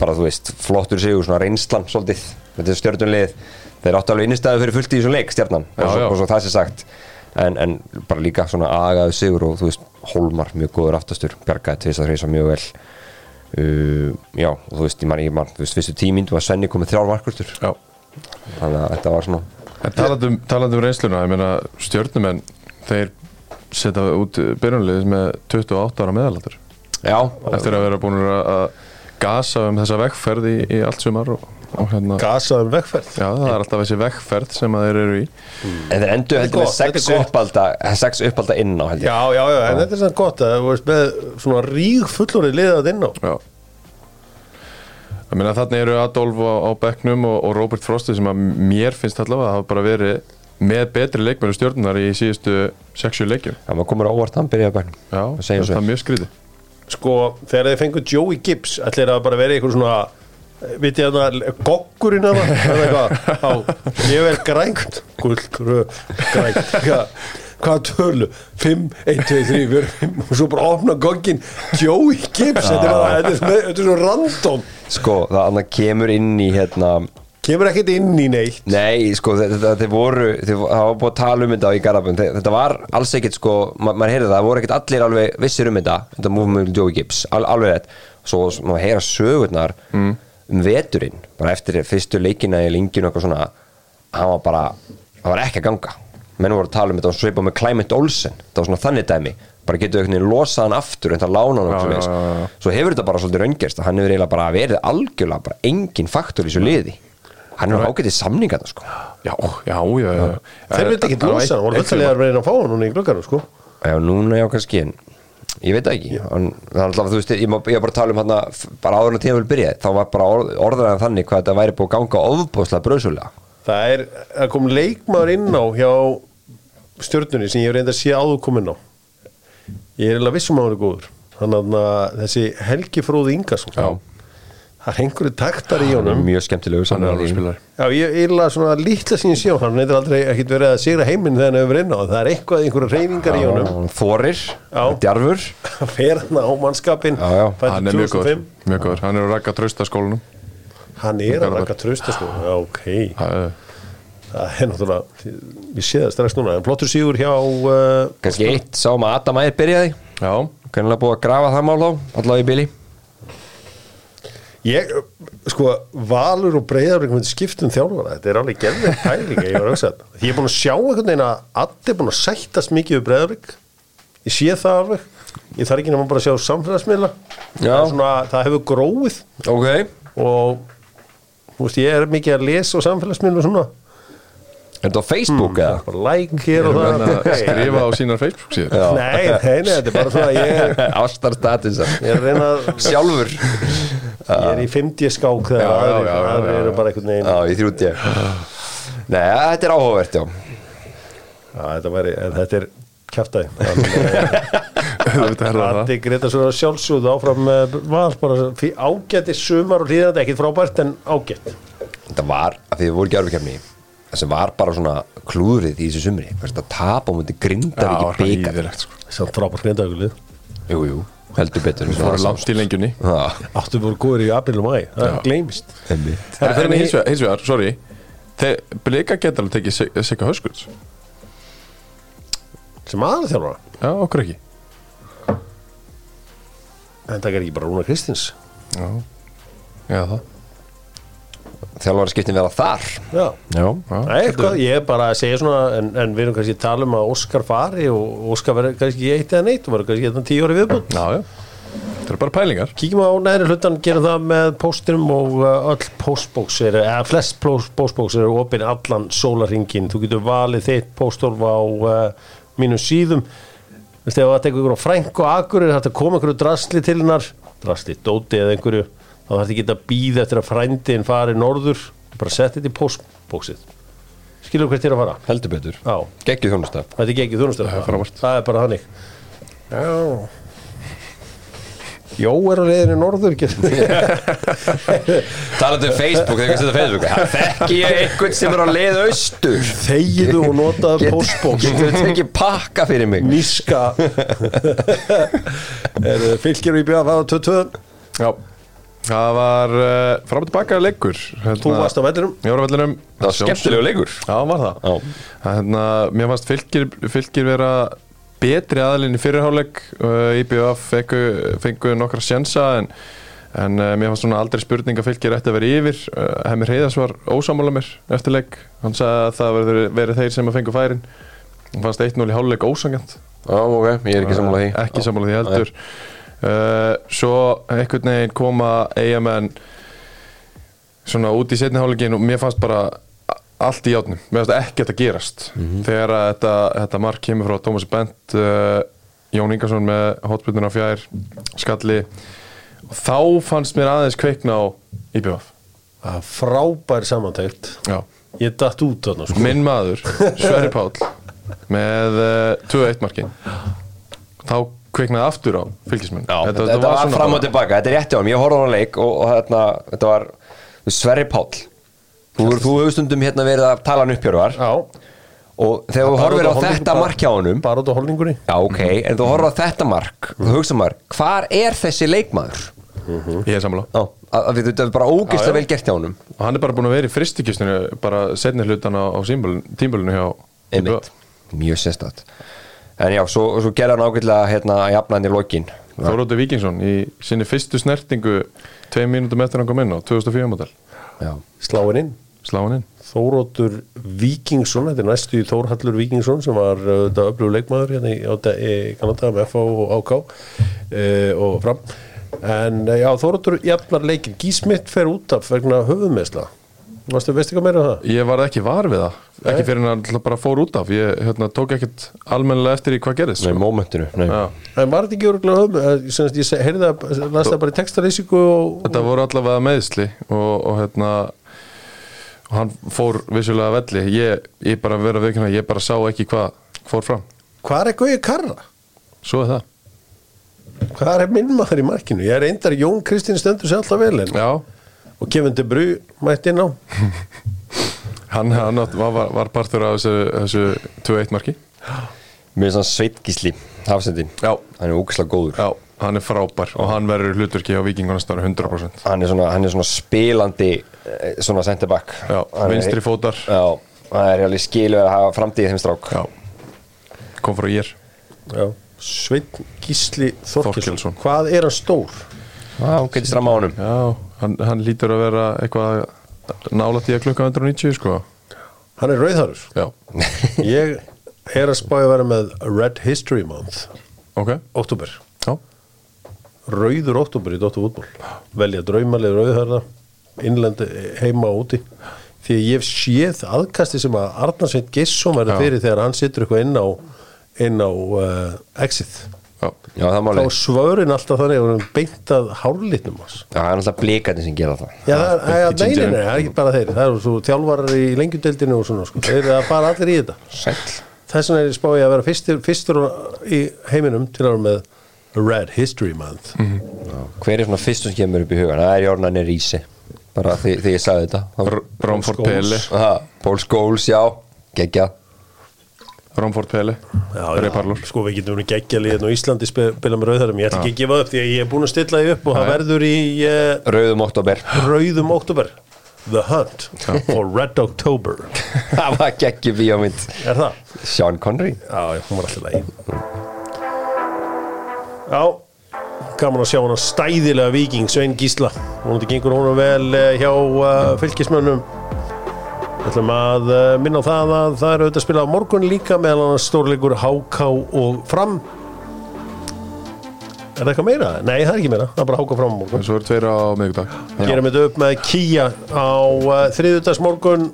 bara þú veist flottur sigur svona reynslan svolítið. Þetta er stjörnunlið þeir áttu alveg innistæðu fyrir fullt í þessum leik stjarnan Já, og, svo, já. og svo það sé sagt. En, en bara líka svona agaðu sigur og þú veist Holmar mjög góður aftastur bjargaði tvis að reysa mjög vel. Uh, já og þú veist ég man, ég man þú veist fyrstu tíminn var Svenni komið þrjár markustur Já. Þannig að þetta var svona talandum, talandum reynsluna, ég meina stjórnumenn, þeir setja út byrjunliðis með 28 ára meðalaldur. Já, eftir að vera búin að gasa um þessa vegferð í, í allt sumar og hérna, Gasaðum vegferð. Já það er alltaf þessi vegferð sem að þeir eru í. En þeir endur heldur með sex er uppalda sex uppalda inn á Já, já, já, en þetta er svona gott að þú veist með svona ríg fullorið liðað inn á Já. Ég meina þarna eru Adolf á, á bekknum og, og Robert Frosti sem að mér finnst allavega að hafa bara verið með betri leikmennu stjórnunar í síðustu 6-7 leikjum. Já, maður komur á óvart hann byrjaði bæknum Já, það er mjög skrítið. Sko, þegar þið fengu Joey Gibbs ætlir að bara vera eitthvað svona Viti ég að goggurinn að það á, Ég er grænt. Gull, röð, grænt. Hvað tölu? 5, 1, 2, 3, 4, 5 Og svo bara opna gogginn. Joey Gibbs Þetta er þetta er, þetta er svo random. Sko, það annað kemur inn í hérna Kemur ekkert inn í neitt. Nei, sko, þetta, þetta, þetta voru það var búið að tala um þetta í Garabun þetta var alls ekkert, sko, ma maður heyrði það það voru ekkert allir alveg vissir um þetta. Þetta movement með Joey Gibbs, al alveg rétt. Svo maður heyra sögurnar um veturinn, bara eftir fyrstu leikina í linginu og eitthvað svona hann var bara, það var ekki að ganga. Menn voru að tala um þetta og svipa með Clement Olsen það var svona þannig dæmi. Bara getur einhvern veginn losað hann aftur en það lána hann og Já, já, já, já. svo hefur þetta bara svolítið raungerst hann hefur eiginlega bara verið algjörlega bara engin faktor í þessu liði. Hann er ágætið samninga þetta sko. Já, já, já, já. Þeir vildi ekki Það var losa hann eitt- voru að reyna að fá hann núna í glöggarum sko. Já, núna já kannski en ég veit það ekki. Það er alltaf, þú veist, ég, má- bara að tala um hann bara áður en tíma vil byrja þá var bara orð, orðaðan þannig hvað þetta væri búið að ganga ofbúðslega bröðsulega Það er að kom leikmaður inn á hjá stjörnunni sem ég hef reyndið að sé áður komin á. Ég er alveg vissum að hann er góður. Þannig að þessi Helgi Fróði Ingarsson Já. Það er einhverju taktar í er honum mjög skemmtilegu Hann er alveg spilar Já, ég er eiginlega svona lítla sín á hann neitt aldrei ekkit verið að sigra heiminn þegar hann hefur verið inn á. Það er eitthvað, einhverju reyningar í honum. þorir, djarfur. Að fer hann á mannskapin Já, já. fæddur Hann er mjög góður. 2005. Mjög góður, hann er að rækka trausta skólanum Hann er að raka trösta sko Já, ok, Það er- það er náttúrulega Við séð það strax núna, en flottur sígur hjá uh, kannski eitt, sáum að Adam Ægir byrjaði. Já, kannilega búið að grafa það mál á allavega í bili Ég, sko, Valur og myndi skiptum þjálfara, þetta er alveg gerðið pæling ég var að hugsa þetta. Ég er búin að sjá einhvern veginn að allir er búin að sættast mikið við Breiðarbrik ég sé það alveg. Ég þarf ekki nema bara að sjá samfélagsmiðla. Það, svona, það hefur gróið. Ok, og þú veist, ég er mikið að lesa á samfélagsmiðlu og svona, er þetta á Facebook eða? bara like hér og við það að skrifa á sínar Facebook síðan. Nei, nei, nei, þetta er bara svona ég er, ástarstatus ég er að reyna að sjálfur. Ég er í 50 skák þegar aðrir já. eru bara einhvern veginn já, í þrjúti nei, þetta er áhugavert, já. Já, þetta, væri, en þetta er kjaftaði Þetta er það Addi Greta svo sjálfsögðu áfram val bara fí- ágæti sumar og hlýðandi ekkit frábært en ágætt. Þetta var, að því þið voru ekki arfikefni það sem var bara svona klúðrið í þessu sumri Hvert að tapa á Já, ekki byggar ræðilegt sko. Frábært grindaugulið jú, jú, heldur betur Það voru langt í lengjunni. Já, áttu voru góður í april og mæ það gleymist. Einmitt. En en hins vegar, hins vegar, sorry. Þeir blika geta alveg tekið Sig- Sigga Höskulds. Sem aðalþjálfara? Já, okkur ekki. En það er ekki bara Rúnar Kristins. Já, já það þjálfari skiptin vera þar? Já. Já, eitthvað, ég er bara að segja svona en, en við erum kannski að tala um að Óskar fari og Óskar verður kannski eitt eða neitt og verður kannski eitthvað tíu ári viðbútt já, já. Það eru bara pælingar. Kíkjum á næri hlutan, gerum það með póstinum og uh, öll postbóks eru, eða flest postbóks eru opinn allan sólaringin. Þú getur valið þitt póstólf á uh, mínum síðum. Ef það tekur ykkur á frænk og akur er þetta að koma ykkur drasli til hennar, drasli, dóti eða einhverju, þá þarf þetta ekki að býða eftir að frændiðin fari norður, bara setja þetta í postbóksið. Skilur hvert þér að fara? heldur betur Já, geggið þjónusta þetta er ekki þjónustöð. Það er. Það er bara þannig. Já. Jó er á leiðinni norður, ekki? talandi um Facebook, þegar ég setja Facebook Það þekki ég einhvern sem er á leið austur Þegiðu og notaðu postbóks Getur þið tekið pakka fyrir mig Níska Er fylgir í bjöða að 22 Já Það var uh, fram og tilbaka leikur hérna, Þú varst á vellinum. Ég var á vellinum. Það var skemmtilegu leikur. Já, var það. Já. hérna, Mér fannst fylgir, fylgir vera betri aðalinn í fyrirháleik uh, IBF fengu, fengu nokkra sjensa en, en uh, mér fannst svona aldrei spurning að fylgir ætti að vera yfir. Uh, Hemir Heiðars var ósamála mér eftir leik. Hann sagði að það verður verið þeir sem að fengu færin. Hann fannst 1-0 í háluleik ósangjönd Já, ok, ég er ekki sammála því. ekki sammála því heldur uh, svo einhvern veginn koma eigamenn svona út í setni hálfleikin og mér fannst bara allt í játnum, mér fannst ekkert að gerast. Þegar að þetta, þetta mark kemur frá Thomas Bent uh, Jón Ingarsson með hotbyrnuna fjær skalli. Og þá fannst mér aðeins kveikna á Það er frábær samantækt Já. Ég datt út þarna sko. minn maður, Sverri Páll með uh, 2-1 markin. Þá kveiknaði aftur á fylgismenn. Já, þetta, þetta, var, fram og tilbaka, þetta er rétt hjá hann, ég horfði á hann leik og, og hérna, þetta var Sverri Páll. Þú, þú hefur stundum hérna verið að tala hann uppjörvar Já, og þegar þú horfir á þetta mark hjá honum bara út á holningunni Já, ok, en þú horfir á þetta mark Mm. þú hugsa maður, hvar er þessi leikmaður? Ég er sammála. Já, að, að við þetta er bara já. ógeðslega vel gert hjá honum. Og hann er bara búin að vera í fristikistinu bara setni hlutan á, á tímbölinu hjá einmitt, mjög sérstætt en já, svo, svo gerði hann ágætlega hérna jafnaðin í lokin. Þóróti Víkingsson í sinni fyrstu snertingu tveim mínútum eftir hann kom inn á 2004 model já, Sláin inn. Slá hann inn. Þóróttur Víkingsson, þetta er næstu Þórhallur Víkingsson sem var uh, þetta öflugur leikmaður hérna í, í Kanada með FH og AK uh, og fram. En uh, já, Þóróttur jafnar leikin Gísmitt fer út af vegna höfuðmeðsla Varstu, veistu hvað meira um það? Ég var ekki var við það ekki fyrir hann alltaf bara fór út af ég hérna, tók ekkert almennilega eftir í hvað gerðist nei, sko. momentinu nei. Já. En var þetta ekki öruglega höfuð? Ég, heyrði það, las það bara í textarísiku og, Þetta voru allavega meðsli og, og hérna og hann fór vissulega að velli ég, ég bara verið að veikina, ég bara sá ekki hvað fór fram, Hvað er Gauði Karra? svo er það Hvað er minn maður í markinu? Ég er reyndar Jón Kristinn stendur sér alltaf vel en, Já, og Kevin De Bru mætti inn á. Hann, hann átt- var, var, partur af þessu, þessu 2-1 marki. Mér er svona sveitgísli hafsendin, Já, hann er ógeðslega góður. Já, hann er frábær og hann verður hlutverki á vikingunastar 100% hann er svona, hann er svona spilandi eh, svona center back Já, Hann vinstri fótar. Já, það er alveg skilu að hafa framtíð í þeim strák. Já, kom frá ég Já. Sveinn Gísli Þorkilsson. Hvað er hann stór? já, hann getur stramma á honum. Já, hann, hann lítur að vera eitthvað nála að klukka 190 sko. Hann er rauðharur Ég er að spája að vera með Red History Month. Ok, Oktober já. Rauður oktober í Dóttu fútból Velja draumalið rauðharða Innlendi heima og úti. Því ég séð aðkasti sem að Arnarsveit Gisson verður fyrir þegar hann situr eitthvað inn á inn á uh, exit Já, það er þá máli er svörin alltaf þannig að hann beint að hárlítnum hans. Já, það er alltaf blíkandi sem gera það. Já, það er, Beint í ja, nei, nei, gingerinn. nei, það er ekki bara þeir. Það eru svo þjálfarar í lengjudeldinu og svona sko. Þeir eru að fara allir í þetta. Sæll. Þess vegna er ég spáið að vera fyrstur, fyrstur í heiminum til að vera með Red History Month. Já, hver er svona fyrst sem kemur upp í hugan það er Jórnan er Rísi bara því, því ég sagði þetta. R- Romford Scholes. Pele. Aha, Paul Scholes, já, geggja Romford Pele Rey Parlor Sko við getum verið geggja liðin og Íslandi spila með rauðarum Ég ætla ekki að gefa upp því að ég er búin að stilla því upp og það verður í uh, Rauðum oktober rauðum oktober The Hunt for Red October. Það var geggju bíómynd. Er það? Sean Connery. Já, hún var alltaf lægi Já, gaman að sjá hana stæðilega viking Svein Gísla. Hún þetta gengur hún vel eh, hjá uh, fylgismönnum Við ætlum að uh, minna á það að það eru auðvitað að spila á morgun líka meðal hann stórleikur HK og Fram. Er það eitthvað meira? Nei, það er ekki meira, það er bara HK Fram á morgun. Svo eru tveir á miðgudag Gerum þetta upp með Kia á uh, þriðudags morgun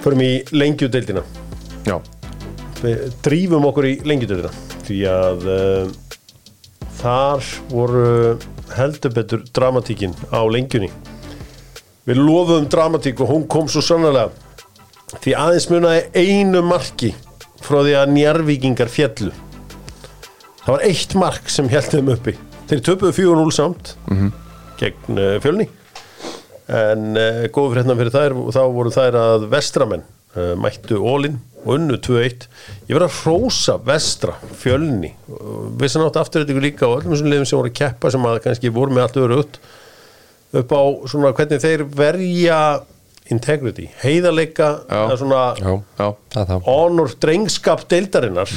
Förum í lengjudeildina. Já, við drífum okkur í lengjutöldina því að uh, þar voru heldur betur dramatíkin á lengjunni við lofuðum dramatík og hún kom svo sannlega því aðeins munaði einu marki frá því að njárvíkingar fjallu það var eitt mark sem held þeim uppi. Þeir töpuðu 4-0 samt gegn uh, fjölni. En uh, góð frétna fyrir þær og þá voru þær að vestramenn uh, mættu ólinn og unnu 2-1 ég verið að hrósa vestra fjölni. Við sem áttu aftur þetta líka og öllum þessum liðum sem voru að keppa sem að kannski voru með allt öru upp upp á svona hvernig þeir verja integrity, heiðarleika Já. eða svona Já, já, honor drengskap deildarinnar.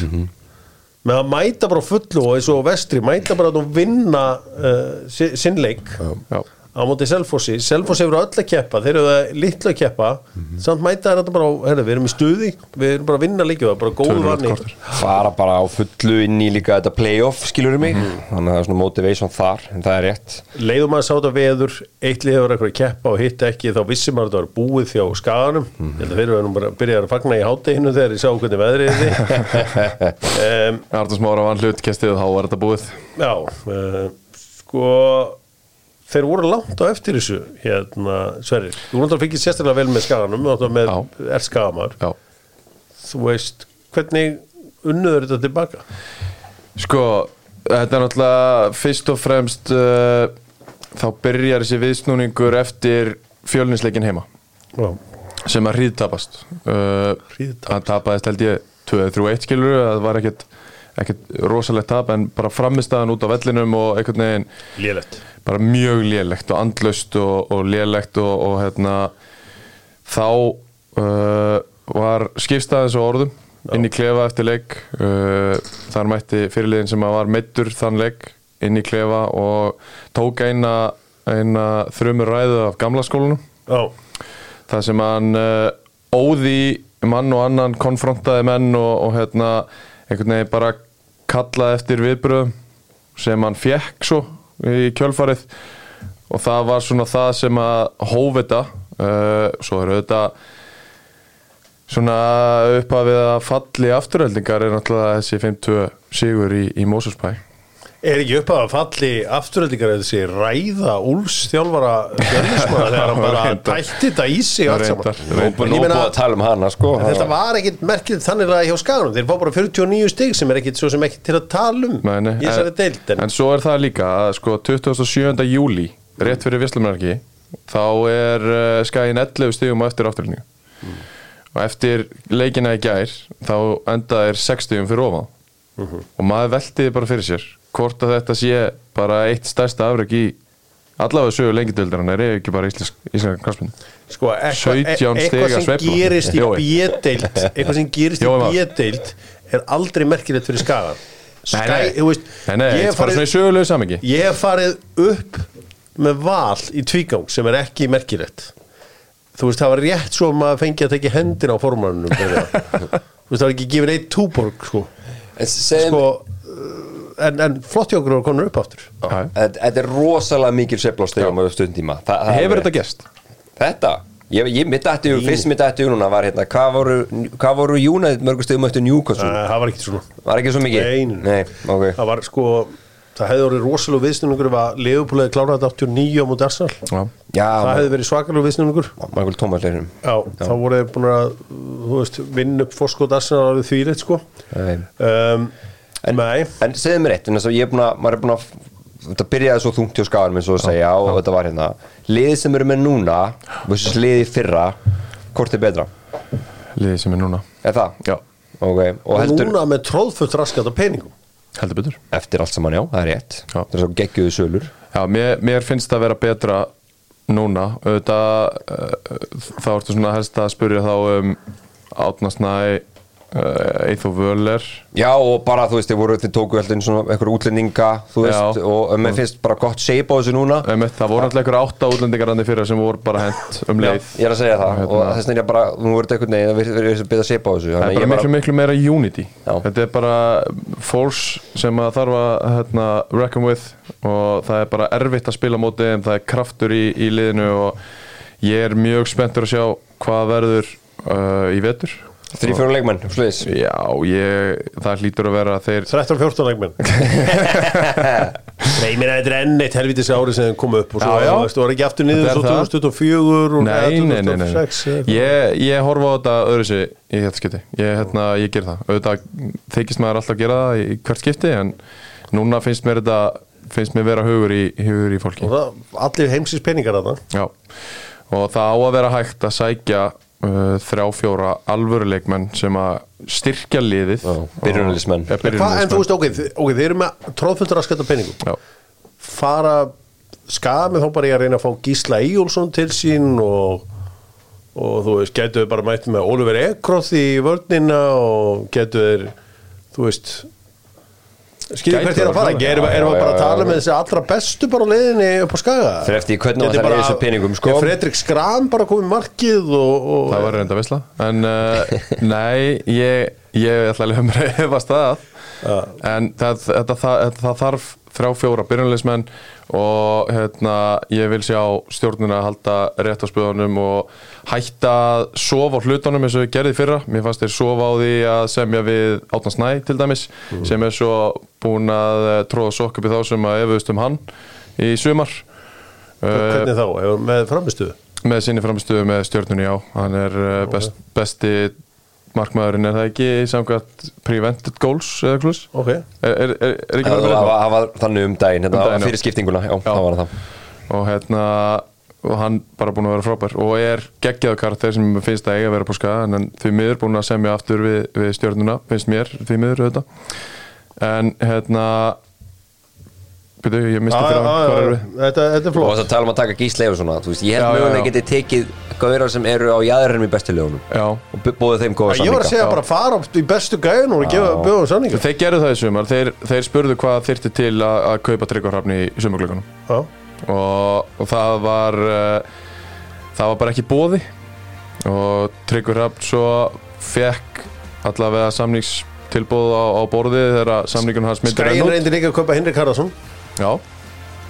Með að mæta bara fullu og eins og vestri mæta bara að vinna uh, si- sinn leik. Já á móti Selfossi, Selfoss hefur öll að keppa þeir eru litlu að keppa. Samt mæta er þetta bara á, herri, við erum í stuði við erum bara að vinna er bara góð vanni fara bara á fullu inn í líka þetta playoff skilur mig, þannig að það er svona motivation þar en það er rétt. Leiðum að sáta veður, eitt lið hefur eitthvað að keppa og hitt ekki, þá vissi maður að þetta var búið þjá skaganum, ég held að fyrir við erum bara byrjað að fagna í hátteginu þegar ég sá hvernig veðrið er um, var þetta búið Já, uh, sko þeir voru langt á eftir þessu hérna, Sverrir, þú að fengið sérstaklega vel með skaganum, með er skagamar þú veist, hvernig unnuður þetta tilbaka? Sko, þetta er náttúrulega fyrst og fremst uh, þá byrjar þessi viðsnúningur eftir fjölninsleikin heima Já. sem að hríðtapast uh, hann tapaðist held ég 2-3-1 skilur það var ekkert, ekkert rosalegt tap en bara framistaðan út á vellinum og einhvern veginn Lélegt bara mjög lélegt og andlaust og, og lélegt og, og hérna þá uh, var skipstaðins og orðum inn í klefa eftir leik uh, þar mætti fyrirliðin sem var meittur þann leik inn í klefa og tók eina, eina þrjumur ræðu af gamla skólanum. Já, það sem hann uh, óði mann og annan konfrontaði menn og, og hérna einhvern veginn bara kallaði eftir viðbröðum sem hann fekk svo í kjölfarið. Og það var svona það sem að hófita uh, svo er auðvitað svona upphafið að falli afturöldingar er náttúrulega þessi 5-2 sigur í, í Mósusbæ Er ekki upp að falli afturöldingar eða þessi ræða Úlfs þjálfara fjölnismara þegar hann bara tætti þetta í sig allt saman. Reyndar, Nú reyndar. búið Ég meina- að tala um hana sko. Þetta var ekkit merkilegt þannig að hjá skaganum. Þeir fá bara 49 stig sem er ekkit svo sem ekkit til að tala um nei, í þessari deild en, en svo er það líka að sko 27. júli rétt fyrir Vislumarki þá er uh, skæin 11 stigum á eftir afturlunni og eftir leikina í gær þá enda er 6 stigum fyrir ofan. Og maður veltiði bara fyrir sér hvort að þetta sé bara eitt stærsta afreg í allavega sögu lengindöldar hann er ekki bara íslensk, íslensk kraspin sko, eitthvað, 17 stiga eitthvað sem sveifla. gerist í Jói. bjödeild eitthvað sem gerist í Jói Már. bjödeild er aldrei merkilegt fyrir skagan Nei, nei, þú veist, nei, nei, ég er farið- í Ég hef farið upp með val í tvígang sem er ekki merkilegt Þú veist, það var rétt svo að maður fengi að tekja hendina á formannunum Þú veist, það var ekki gefin eitt túborg sko. En segjum, sko en, en flott hjá okkur að konur upp aftur þetta þetta er rosalega mikil sveifla á stegum á stundtíma Þa, það hefur þetta gerst? Þetta? Ég, ég mitt ætti, fyrst mitt ætti núna var hérna, hvað voru, hvað voru United mörgum stegum eftir Newcastle? Nei, það var ekki svona Var ekki svo mikið? Nei, nei. Nei, ok. Það var sko Það hefði orðið rosalega viðsnunningur ef að Leopold klárað þetta 89 á múti Arsenal Já. Já, Það hefði verið svakalega viðsnunningur Michael Thomas leirum. Já, þá voru þeir búin að þú veist, vinna upp fórskot Arsenal árið þvíleitt sko Nei. um, En, en segðu mér eitt, en þess að ég er búin að, maður er búin að, þetta byrjaði svo þungt hjá skáðanum eins og að segja og þetta var hérna, liðið sem eru með núna, versus liðið í fyrra, hvort er betra? liðið sem er núna. Er það? já, Ok, og Og heldur, núna með tróðfullt raskat af peningum. Heldur betur. Eftir allt saman já, það er rétt, Já. það er svo geggjöðu sölur. Já, mér, mér finnst það að vera betra núna. Auðvitað uh, þá ertu svona helst að spyrja þá um Átnasnæ uh, Eithó Völler Já, og bara, þú veist, voru, þið tóku alltaf svona eitthvað útlendinga, þú veist, Já. og mér finnst bara gott shape á þessu núna. Einmitt, það voru alltaf einhver átta útlendingar annir fyrir sem voru bara hent um leið Ég er að segja það, Hérna. og þess vegna er bara, nú verður þetta einhvern veginn, það verður að byrja shape á þessu. Það er bara miklu, miklu meira unity Já. Þetta er bara force sem að þarf að hérna, reckon with og það er bara erfitt að spila á móti en það er kraftur í, í liðinu og ég er mjög spenntur að sjá hvað verður uh, í vetur Þrý fjóru leikmenn, sliðis. Já, ég, það hlýtur að vera að þeir 13-14 leikmenn Nei, mér þetta er enn eitt helvitis ári sem þeim kom upp og svo Já, já. þú veist, þú var ekki aftur niður svo það. 2024 og Nei, eða nei, nei, nei. 2026 eða- Ég, ég horfa á þetta öðru sig í þetta skipti Ég, hérna, ég ger það Auðvitað þykist maður alltaf að gera það í hvert skipti en núna finnst mér þetta finnst mér vera hugur í, hugur í fólki og það, allir heimsins peningar að það Já, og það á að vera hægt að sækja uh, þrjá fjóra alvöruleikmenn sem að styrkja liðið. Byrjunarliðsmenn. Ja, en þú veist, ok, okay þið eru með tróðfullt raskat af peningum. Já, fara skami þá bara ég að reyna að fá Gísla Eyjólfsson til sín og, og þú veist, getur þau bara mætt með Oliver Ekroth í vörnina og getur þeir þú veist skilja Gætu hvert er að það fara? erum við bara að já, tala já. með þessi allra bestu bara á leiðinni upp á skaga? Í hvernig Gæti það er í bara- þessu peningum, sko. Fredrik Skram bara komið markið og, og það var reynda veistla En uh, nei, ég, ég ætla að lefa mér að hefast það En það, þetta, það, það þarf þrjá fjóra byrjunarliðsmenn og hérna, ég vil sjá stjórnuna að halda rétt á spöðunum og hætta að sofa á hlutunum eins og við gerði í fyrra. Mér fannst þeir sofa á því að semja við Átna Snæ til dæmis sem er svo búin að eh, tróða sokk upp í þá sem að efuðust um hann í sumar. hvernig þá, Hefur- með framistuðu Með sinni framistöðu með stjórnunni, já. Hann er uh, best, besti markmaðurinn, er það ekki samkvæmt prevented goals eða klús? ok, Er, er, er, er ekki bara með þetta? það var þannig um daginn, hérna, Um daginn, já. fyrir skiptinguna, já, það var það. og hérna og hann bara búin að vera frábær. Og er geggjaðu karakter sem finnst að eiga að vera på skaga en því miður búin að semja aftur við, við stjórnuna, finnst mér því miður auðvitað. En hérna byrju, ég misti fyrir hann, hvað er við? Þetta þetta er og flott þess að tala um að taka gísli og svona þú veist, ég held Já, já, mögulega já. geti tekið gaurar sem eru á jæðurinnum í bestu lögunum Já, og búið þeim góða Ég var að segja bara fara upp í bestu gæðin og gefa bjóðum sanningu þeir gerðu það í sumar. Þeir, þeir spurðu og, og það var uh, það var bara ekki bóði og Tryggur Hrafn svo fekk allavega samningstilbóð á, á borðið þegar samningun hans myndir Skæin enn út. reyndi líka að kaupa Henrik Harðarsson Já,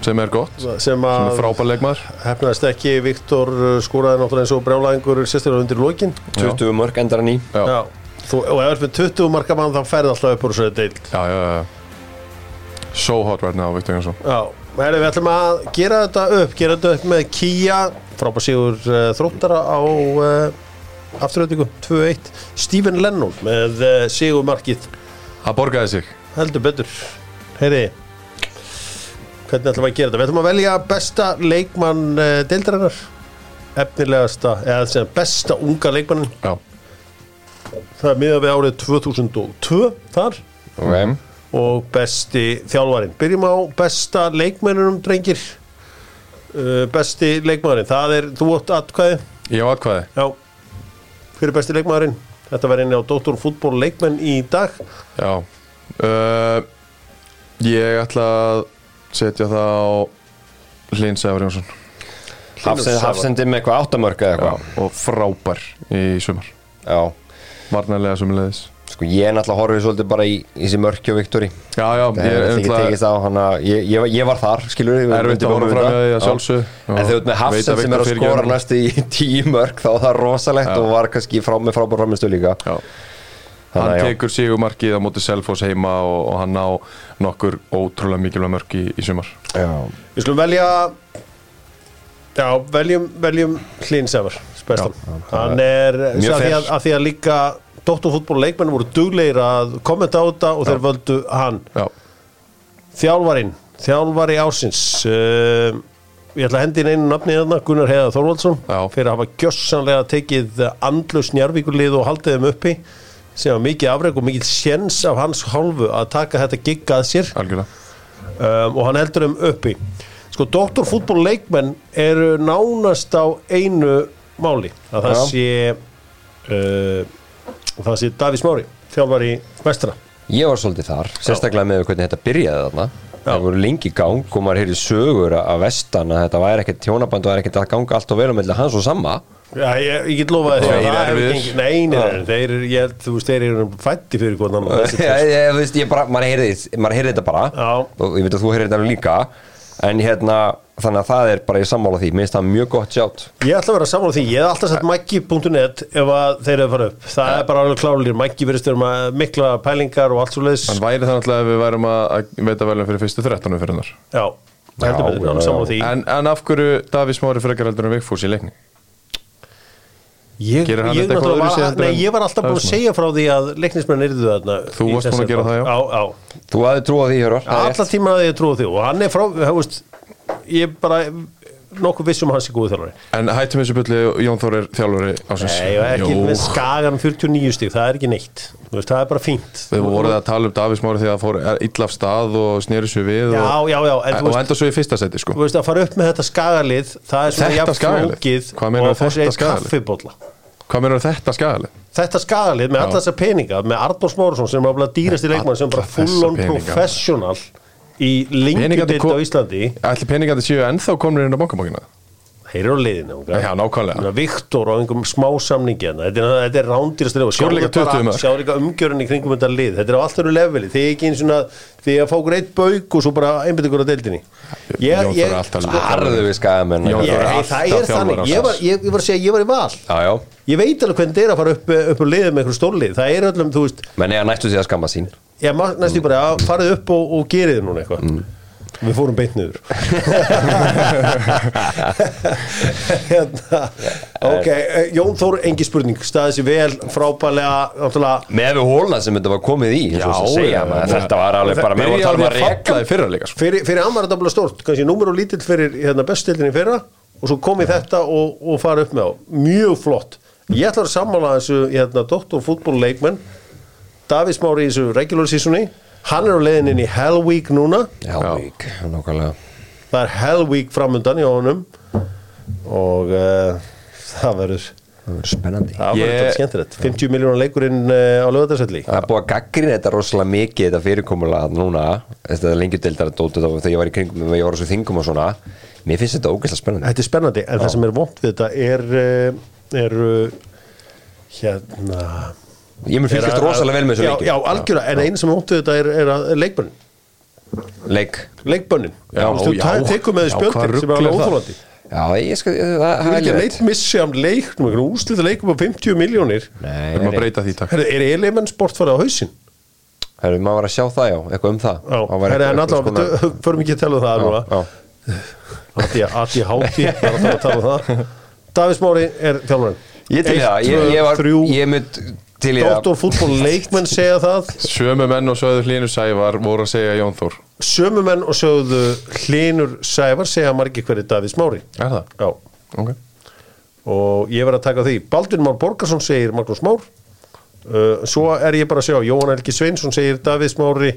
sem er gott. Sem sem er leikmaður. Hefnaðist ekki Viktor uh, skóraði náttúrulega eins og brjálæðingur sérstaklega undir lokin. 20 mörg endar hann í. Já, já, Já, þú, og ef það er með 20 marka mann þá ferði alltaf upp úr þessu deild. Já, já, já. So hot right now, Viktor Jansson Já, herri, við ætlum að gera þetta upp gera þetta upp með Kia frábær sigur uh, þróttara á uh, afturöldingu 2-1 Stephen Lennon með uh, sigur markið Það borgaði sig. Heldur betur. Heyri hvernig ætlum við að gera þetta? Við ætlum að velja besta leikmann deildarinnar. Efnilegasta, eða sem besta unga leikmannin. Já, það er miðað við árið 2002 þar. Okay. Og besti þjálfarinn. Byrjum á besta leikmennunum drengir. Uh, besti leikmæðurinn það er, þú átt atkvæði? Ég á atkvæði. Já, fyrir besti leikmæðurinn þetta var inni á Dóttor fútból leikmenn í dag. Já. Uh, Ég ætla að setja það á Hlyn Sævar Jónsson. Hafsend, hafsendi með eitthvað áttamörk eða Já, eitthvað og frábær í sumar. Já, Varnarlega sumulegis sko ég er náttúrulega horfið svolítið bara í, þessi mörkju Viktori. Já, já, Það ég er er ekki tekist á hana ég, ég, var- ég var þar, skilur við erfitt að horfa fram með því að sjálfsög En þegar þú ert með Hafsend sem er að skora næstu í tíu mörk þá er það rosalegt Já. og var kannski frá, með frábær framistu líka. Já, Þannig hann að já. tekur sigumarkið á móti Selfoss heima og, og hann á nokkur ótrúlega mikilvæg mörk í, í sumar. Já. við skulum velja já, veljum, veljum Hlinsefar bestan, hann er að að, að því að líka Dóttor fútból leikmenn voru duglegir að kommenta á þetta og þeir völdu hann. Já, Þjálfarinn, þjálfari ásins uh, Ég ætla að hendi inn einu nafni hérna, Gunnar Heiðar Þorvaldsson Já. fyrir að hafa gjössanlega tekið andlust njárvíkurlið og haldið þeim uppi sem var mikið afreg og mikið sjens af hans hálfu að taka þetta gigg að sér. Um, og hann heldur þeim uppi. Sko, doktorfútból leikmenn eru nánast á einu máli. Að það Já. sé uh, það sé Davís Mári þjálfari vestra. Ég var svolítið þar, sérstaklega með hvernig þetta byrjaði þarna. Það voru lengi í gang og maður heyrði sögur að vestan að þetta væri ekkert tjónaband og væri ekkert að ganga allt og vel á milli hans og samma. Já, ég, ég get lofaði Þeir það eru hefur við. gengið- Nei, nei, nei, þeir, eru- ég, þú veist, þeir eru fætti fyrir þessi Já, ég, veist, ég bara, maður heyrði, þetta bara. Já. og ég veit að þú heyrði þetta líka en hérna, þannig að það er bara í sammála því, mér finnst það mjög gott sjátt. Ég ætla að vera saman á því, ég hef alltaf sett maggi.net ef að þeir eru farið upp. Það er bara alveg klálir, maggi verðist vera með mikla pælingar og allt svo leiðis Hann væri það náttúrulega ef við værum að, að veita veljum fyrir fyrstu 13 fyrir hennar Já, já, alveg saman á því. en, en af hverju Davís Mári frekar heldur en Vigfús í leikni? Ég, Gerir hann ég, var, nei, en ég var alltaf búin að segja frá því að leiknismenn yrðu þarna Þú varst búin að gera það, já. Já, já, Þú hafði trú á því, Hjörvar rétt. tíma að ég trúi því og hann er frá, þú veist ég bara nokkuð viss um að hans er góðu þjálfari En hættum þessu bulli Jón Þór er þjálfari ásins Nei, og ekki Jú. með skagan 49 stík, það er ekki neitt veist, það er bara fínt Við voruð að tala um Davís Mári að það fór illa af stað og snýri svo við Já, og, já, já, en þú og veist, enda svo í fyrsta seti sko þú veist að fara upp með þetta skagalið það er svona Þetta jafn skagalið? flókið Hvað meinarðu og að fá sér þetta eitt skagalið? kaffibólla Hvað meður þetta skagaleg? Þetta skagalið með alla þessa peninga með Arnór Smárusson sem er alveg dýrasti leikmann sem bara alla þessa full on peninga. professional í lengjudeild kom- á Íslandi Ætli peningandi séu ennþá komnir inn á bankabókina? Þeir eru á liðinu okay? Já, nákvæmlega. Viktor á einhverjum smá samningi þetta er, þetta er líka 20 mörk. Sjá líka umgjörun í kringum þetta lið. Þetta er á allt öru leveli. Þið er ekki eins og því að fá okkur eitt bauk og svo bara einbytt ykkur á deildinni. Ég, alltaf við ég, er hey, alltaf Það er þannig. ég var, ég, var að segja að ég var í val. Já, já, Ég veit alveg hvernig þetta er að fara upp, upp á liðið með einhver stórlið Það er öllum, þú veist menn ég að næstu því að skamma sín. Ég næstu bara að farið upp og, og gerið núna eitthvað við fórum beint niður. Hérna, ok, eh, Jón Þór engi spurning, staðið sér vel frábælega, náttúrulega Með við hólna sem þetta var komið í Já, segja, já. þetta var alveg bara með að um að að reka falla í fyrra líka sko. fyrir, fyrir var þetta bara stort, kannski númer og lítill fyrir hérna, bestildinni fyrra og svo kom í þetta og, og fara upp með á. Mjög flott, ég ætla að sammála þessu hérna, doktorfútból leikmenn Davís Mári í þessu regular seasoni hann er á leiðin inn í Hell Week núna. Já, vík, nákvæmlega. Það er Hell Week framundan í honum. Og uh, það verður Það verður spennandi. Það verður þetta skemmtilegt. 50 miljónar leikurinn uh, á lögðarsvelli Það er búið að gaggrina þetta rosalega mikið þetta fyrirkomulega núna. Þetta dótið þá þegar ég var í kringum þegar ég var á þessu þingum og svona. Mér finnst þetta ógeðslega spennandi. Þetta er spennandi, en það sem er vont við þetta er, uh, er hérna Ég mun er fylgast að- rosalega vel með þessu já, leikjum Já, algjörlega, en einu sem er við þetta er, er að leikbönnin. Leik. Leikbönnin, Já, þú já. ta- tekur með því Já, spjöldin sem er er óþólandi Já, ég skal, það, er er ekki leitt missi hann leiknum úslita leikum á 50 miljónir Nei, erum að breyta því takk. Er elemenn sport farið á hausinn? Herru, maður var að sjá það já, eitthvað um það. Já, Það var herru, en við förum ekki að tala um það núna. Já, Ati, ati, háti, það er að tala um það. Davís Mári er þjálfurinn Ég til það, ég, ég var Ég mynd Doktorfútból leikmenn segja það. Sömu menn og sögðu Hlynur Sævar voru að segja Jón Þór. Sömu menn og sögðu Hlinur Sævar segja margir hverju Davís Mári Er það? Já, Ok. Og ég verð að taka því. Baldur Már Borgarsson segir Magnús Már. Uh, Svo er ég bara að sjá Jóhann Helgi Sveinsson segir Davís Mári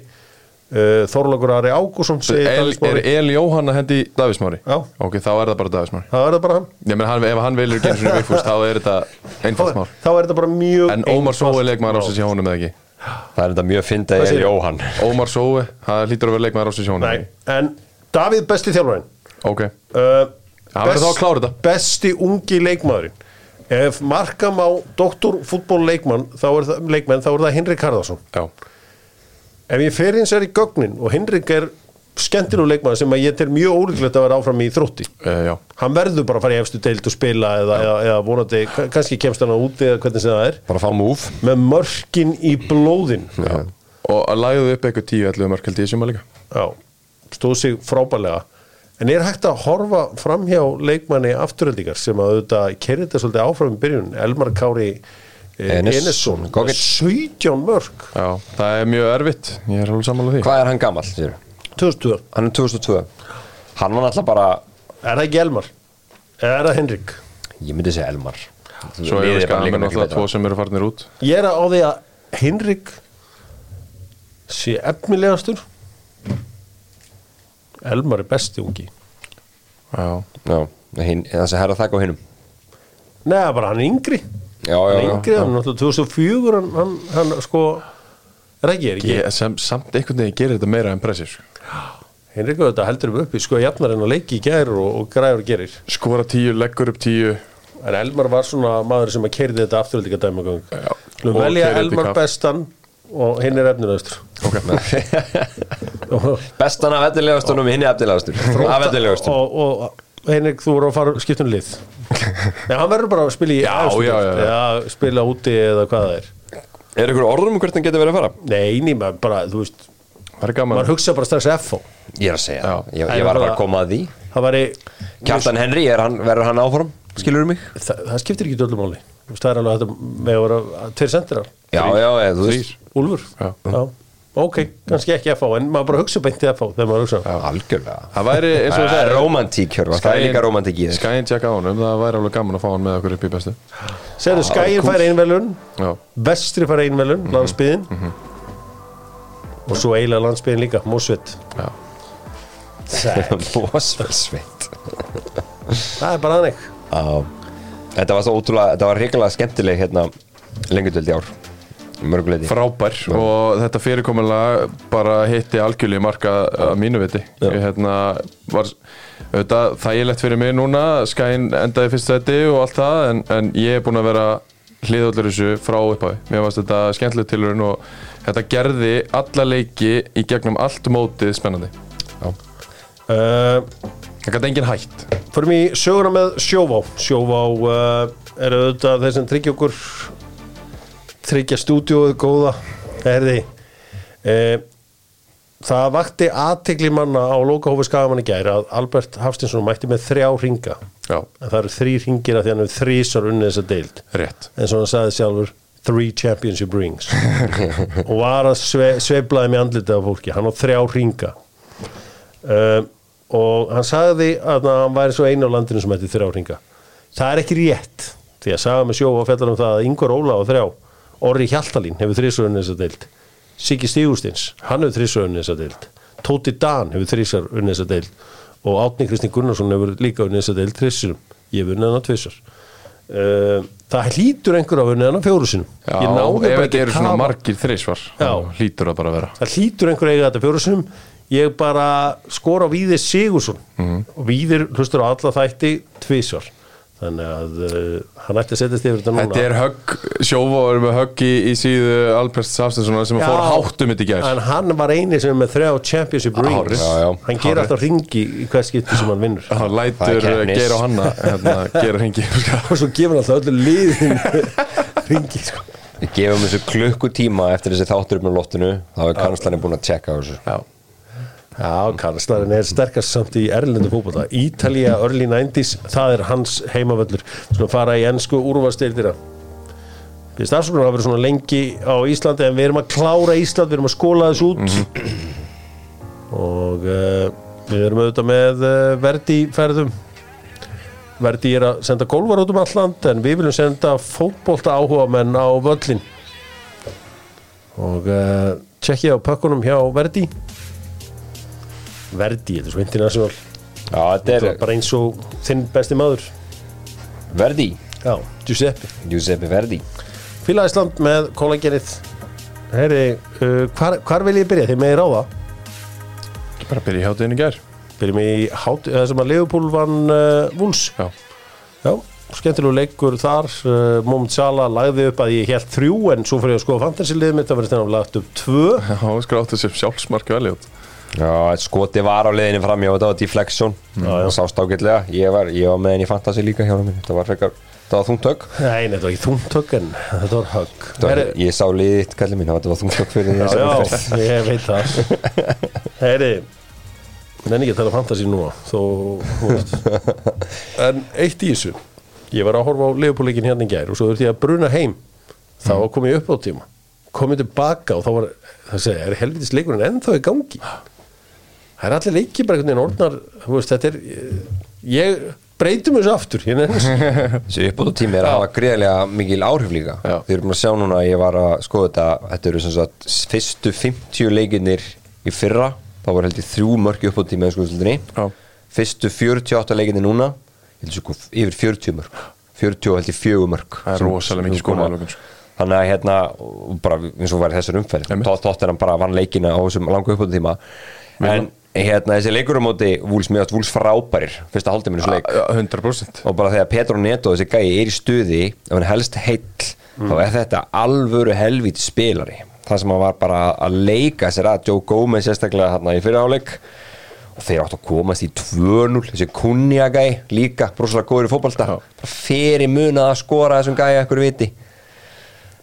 uh, Þorlagur Ari Ágússon segir El, Er El Jóhann að hendi Davísmári? Já. Ok, þá er það bara Davísmári Það er það bara hann. Ég menn, hann, ef hann velur ekki eins og Vigfús þá er þetta Þá einfalt mál. þá er þetta bara mjög En Ómar einfalt Sói leikmaður ásins í honum eða ekki? Það er þetta mjög ég segirðu? Jóhann. Ómar Sói, það lítur að vera leikmaður ásins í honum Nei, en Davíð besti þjálfarinn. Ok, uh, Það verður þá að klára þetta. Besti ungi leikmaðurinn. Ef markam á doktorfútból leikmann þá er það, leikmenn, þá er það Henrik Harðarsson já Ef ég fer hins er í gögnin og Henrik er skemmtilegu leikmaður sem að ég tel mjög ólíklegt að vera áfram í þrótti. Uh, Já, hann verður bara að fara í efstu deild og spila eða, eða, eða vonandi, ka- kannski kemst hann á úti eða hvernig sem það er, Bara að fá múf með mörkin í blóðin já. Og að lagðu upp eitthvað 10-11 mörk held ég sem að líka. Já, stóð sig frábælega en er hægt að horfa fram hjá leikmanni afturöldingar sem að auðvitað kerði þetta svolítið áfram í byrjun? Elmar Kári eh, Enes- Enesson Gogic. 17 mörg Já, það er mjög erfitt Ég er alveg sammála því. Hvað er hann gamall, sér? 2002, Hann er 2002 Hann var náttúrulega bara er það ekki Elmar? eða er það Henrik? Ég myndi segja Elmar. Svo er er það líka miklu náttúrulega betra. tvo sem eru farnir út. Ég er á því að Henrik sé efnilegastur. Elmar er besti ungi. Já, Já, hinn, það sem herra þakka á hinnum Nei, bara hann er yngri Já, hann já, yngri, hann er náttúrulega 2004 hann, hann, hann sko það ekki, er ekki ég, sem, samt einhvern veginn gerir þetta meira impressið sko. Henrik auðvitað heldur um uppi, sko jafnar en að leiki í gær og, og græður gerir. Skora 10, leggur upp 10 en Elmar var svona maður sem að kerði þetta afturöldinga dæmagang og velja þetta Elmar bestan og hinn er efnilegastur. Og, Bestan af eftirlegastunum, hinn er Af eftirlegastur og, og Henrik, þú voru að fara skiptum lið Já, hann verður bara að spila í Já, efstu já, deild. já, já, spila úti eða hvað það er Er ykkur orðum um hvert hann getur verið að fara? Nei, nýma, bara, þú veist Það er gaman maður hugsa bara strax FO Ég er að segja, Já. ég, ég var að fara að koma að því það væri Kjartan Henry, er hann, verður hann áfram? Skilur mig? það, það skiptir ekki döllu máli Þú veist, það er alveg að þetta með að vera tveir sendirar Já, já, eða, þú veist Úlfur Já. Ok, kannski ekki FO en maður bara hugsa beint í FO þegar maður hugsa Algjörlega. Það væri eins og Það er romantík, Hjörvar, það er líka romantík í þessu. Skæin tjekka á honum, það væri alveg gaman að fá hann með okkur upp í bestu. Segðu, Skæin fær einvelun Já, Vestri fær einvelun, Mhm. landsbyðin og svo eiginlega landsbyðin líka Mósveit já. Mósfellsveit það er bara Já. Þetta var svo ótrúlega, þetta var reyngilega skemmtileg hérna lengjudöld í ár Mörguleiti Frábær og þetta fyrirkomulega bara hitti algjörlega marka að mínu viti. Ég, hérna, var auðvitað þægilegt fyrir mig núna Skæin endaði fyrst þetta og allt það en, en ég er búin að vera hliðallur þessu frá upphafi. Mér varst þetta skemmtilegt tilurinn og þetta gerði alla leiki í gegnum allt mótið spennandi. Uh, það gæti enginn hætt. Förum í söguna með Sjóvá. Sjóvá uh, er auðvitað þeir sem tryggja okkur tryggja stúdíóið góða. Erði uh, það vakti aðtegli manna á lokahófi skagamann í gæri að Albert Hafstinsson mætti með þrjá ringa Já, en það eru þrý ringir að því hann hefur þrísar unnið þessa deild. Rétt. Eins og hann sagði sjálfur three championship rings. Og var að sve, sveiflaði með andlitið af fólki hann á þrjá ringa um, og hann sagði að hann væri svo einu á landinu sem hætti þrjá ringa það er ekki rétt því að sagði með sjó og fellar um það að Ingur Óla á þrjá Orri Hjaltalín hefur þrísar unnið þessa deild. Siggi Stígústins, hann hefur þrísar unnið þessa deild. Tóti Dan hefur þrísar unnið þessa deild. Og Átni Kristinn Gunnarsson hefur líka unnið þessa deild þrísar ég hef unnið hann tvisar uh, það hlýtur einhver á unnið hann fjóru sinum Já, ef þetta eru svona margir þrísvar hlýtur það bara að vera. Það hlýtur einhver eiga þetta fjóru sinum ég bara skora Víðir Sigursson og Víðir hlustur á alla þætti tvisar þannig að uh, hann ætti að setjast yfir þetta núna Þetta er högg, sjófóður með högg í, í síðu Albert Safstenssonar sem Já. fór háttum þetta í gær en hann var eini sem er með þrjá championship rings Hárið. Já, já. hann ger alltaf ringi í hvers skipti sem hann vinnur Hann lætur. Geir og Hanna hérna, gera hengi og svo gefur hann alltaf öllu liðin ringi sko. Við gefum þessu klukkutíma eftir þessi þáttur upp með loftinu þá er kanslarinn búin að checka á þessu Já, Já, Karlslarinn er sterkast samt í erlendu fótbolta. Ítalía, early 90s, það er hans heimavöllur. Svona fara í ennsku úrvasteildina Við stafsóknar hafa verið svona lengi á Íslandi en við erum að klára Ísland, við erum að skóla þess út. Og uh, við erum auðvitað með uh, verdi ferðum. Verdi er að senda gólvar út um alland en við viljum senda fótbolta áhuga menn á völlin og uh, tjekkja á pökkunum hjá Verdi Verdi, þetta er svo international. Já, þetta þetta er bara eins og þinn besti maður. Verdi. Já, Giuseppe. Giuseppe Verdi. Fíla Ísland með kólagenið. Heyri, uh, hvar, hvar vil ég byrja? Þið megið ráða. Bara byrja í hátíðin í gær. Byrjum í hát, það sem að Leopold vann uh, Vúls Já, Já, skemmtilegu leikur þar. Uh, Moment Sala lagði upp að ég held þrjú en svo fyrir ég að skoða fantasy-liðið mitt það verður þennan lagt upp tvö. Já skráttu sem sjálfsmark vel út Já, skoti var á leiðinni fram hjá þetta var deflection. Það sást ágætlega. Ég var, ég var með henni í fantasy líka hjá mér það var frekar, það var þungtök Nei, nei, þetta var ekki þúntök en þetta var högg. Það var, ég sá liðið þitt kallið mín, það var þungtök fyrir því Já, já, ég veit það. Heyri Nenni ekki að tala fantasy núna Þó, þú veist. En eitt í þessu. Ég var að horfa á leifupúleikin hérna í gær og svo þurfti ég að bruna heim. Þá kom ég upp á tíma. Komið tilbaka og þá var það segja, er helvitis leikurinn ennþá í gangi það er allir leiki bara einhvern veginn orðnar veist, þetta er ég breytum þessu aftur þessu Þessi uppbóta tími er að hafa greiðlega mikil áhrif líka. Þið erum að sjá núna að ég var að skoða þetta Þetta eru sem sagt fyrstu 50 leikinir í fyrra þá var held ég þrjú mörk í uppbóta tími í skuðstöldinni Já. Fyrstu 48 leikinir núna ég held ég sko yfir 40 mörk 40 og held ég fjögur mörk Það er rosalega mikið koma. skora í lokin, sko. Þannig að hérna bara eins og var þessar umferð. Tótt hann bara vann leikina á þessum langu uppbóta tíma En hérna þessi leikur á móti Vúls mjög Vúls frábærir fyrsta hálftíminu þessu leik. Já, 100% og bara þegar Petro Neto þessi gæi er í stuði ef hann helst heill þá er þetta alvöru helvít spilari. Það sem hann var bara að leika sér að Joe Gomez sérstaklega hérna í fyrir áleik. Og þeir áttu að komast í 2-0 þessi Kunja gæi líka brosalega góður í fótbolta. Já. bara fyrir munað að skora þessum gæi ekkur viti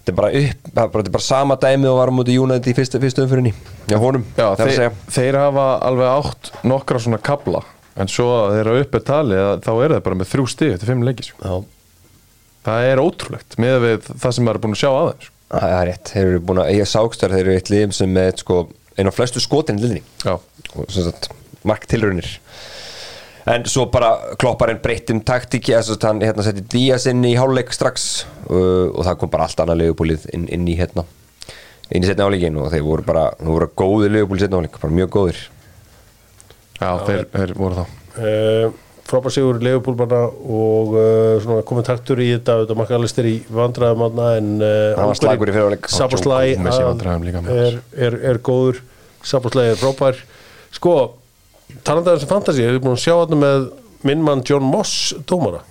þetta er bara upp er þetta er bara sama dæmi og var á móti United í fyrstu, fyrstu umfyrinni já honum Já, er þeir, þeir hafa alveg átt nokkra svona kabla en svo að þeir eru uppið talið að þá er það bara með þrjú stig eftir fimm leikis já. Það er ótrúlegt með við það sem maður er búin að sjá aðeins Það er rétt, þeir eru búin að eiga sákstar þeir eru eitt liðum sem með sko, einu af flestu skotin í liðinni Já, en svo bara klopparinn breytt um taktíki þess að hann hérna, setti Díaz inn í háluleik strax uh, og það kom bara allt annað leifubúlið inn, inn í hérna inn í setna áleikin og þeir voru bara þeir voru góði leifubúlið setna áleik, bara mjög góðir. Já, þeir, þeir voru þá. Uh, frábær sigur Leifupúlmanna og uh, svona kommentartur í þetta auðvitað makkalistir í vandræðum þarna, en uh, Hann var slakur í fyrri hálfleik. Saboslæ er, er, er góður. Saboslæ er frábær. Sko, talandi af þessu fantasi hefur búin að sjá þarna með minn mann John Moss dómara?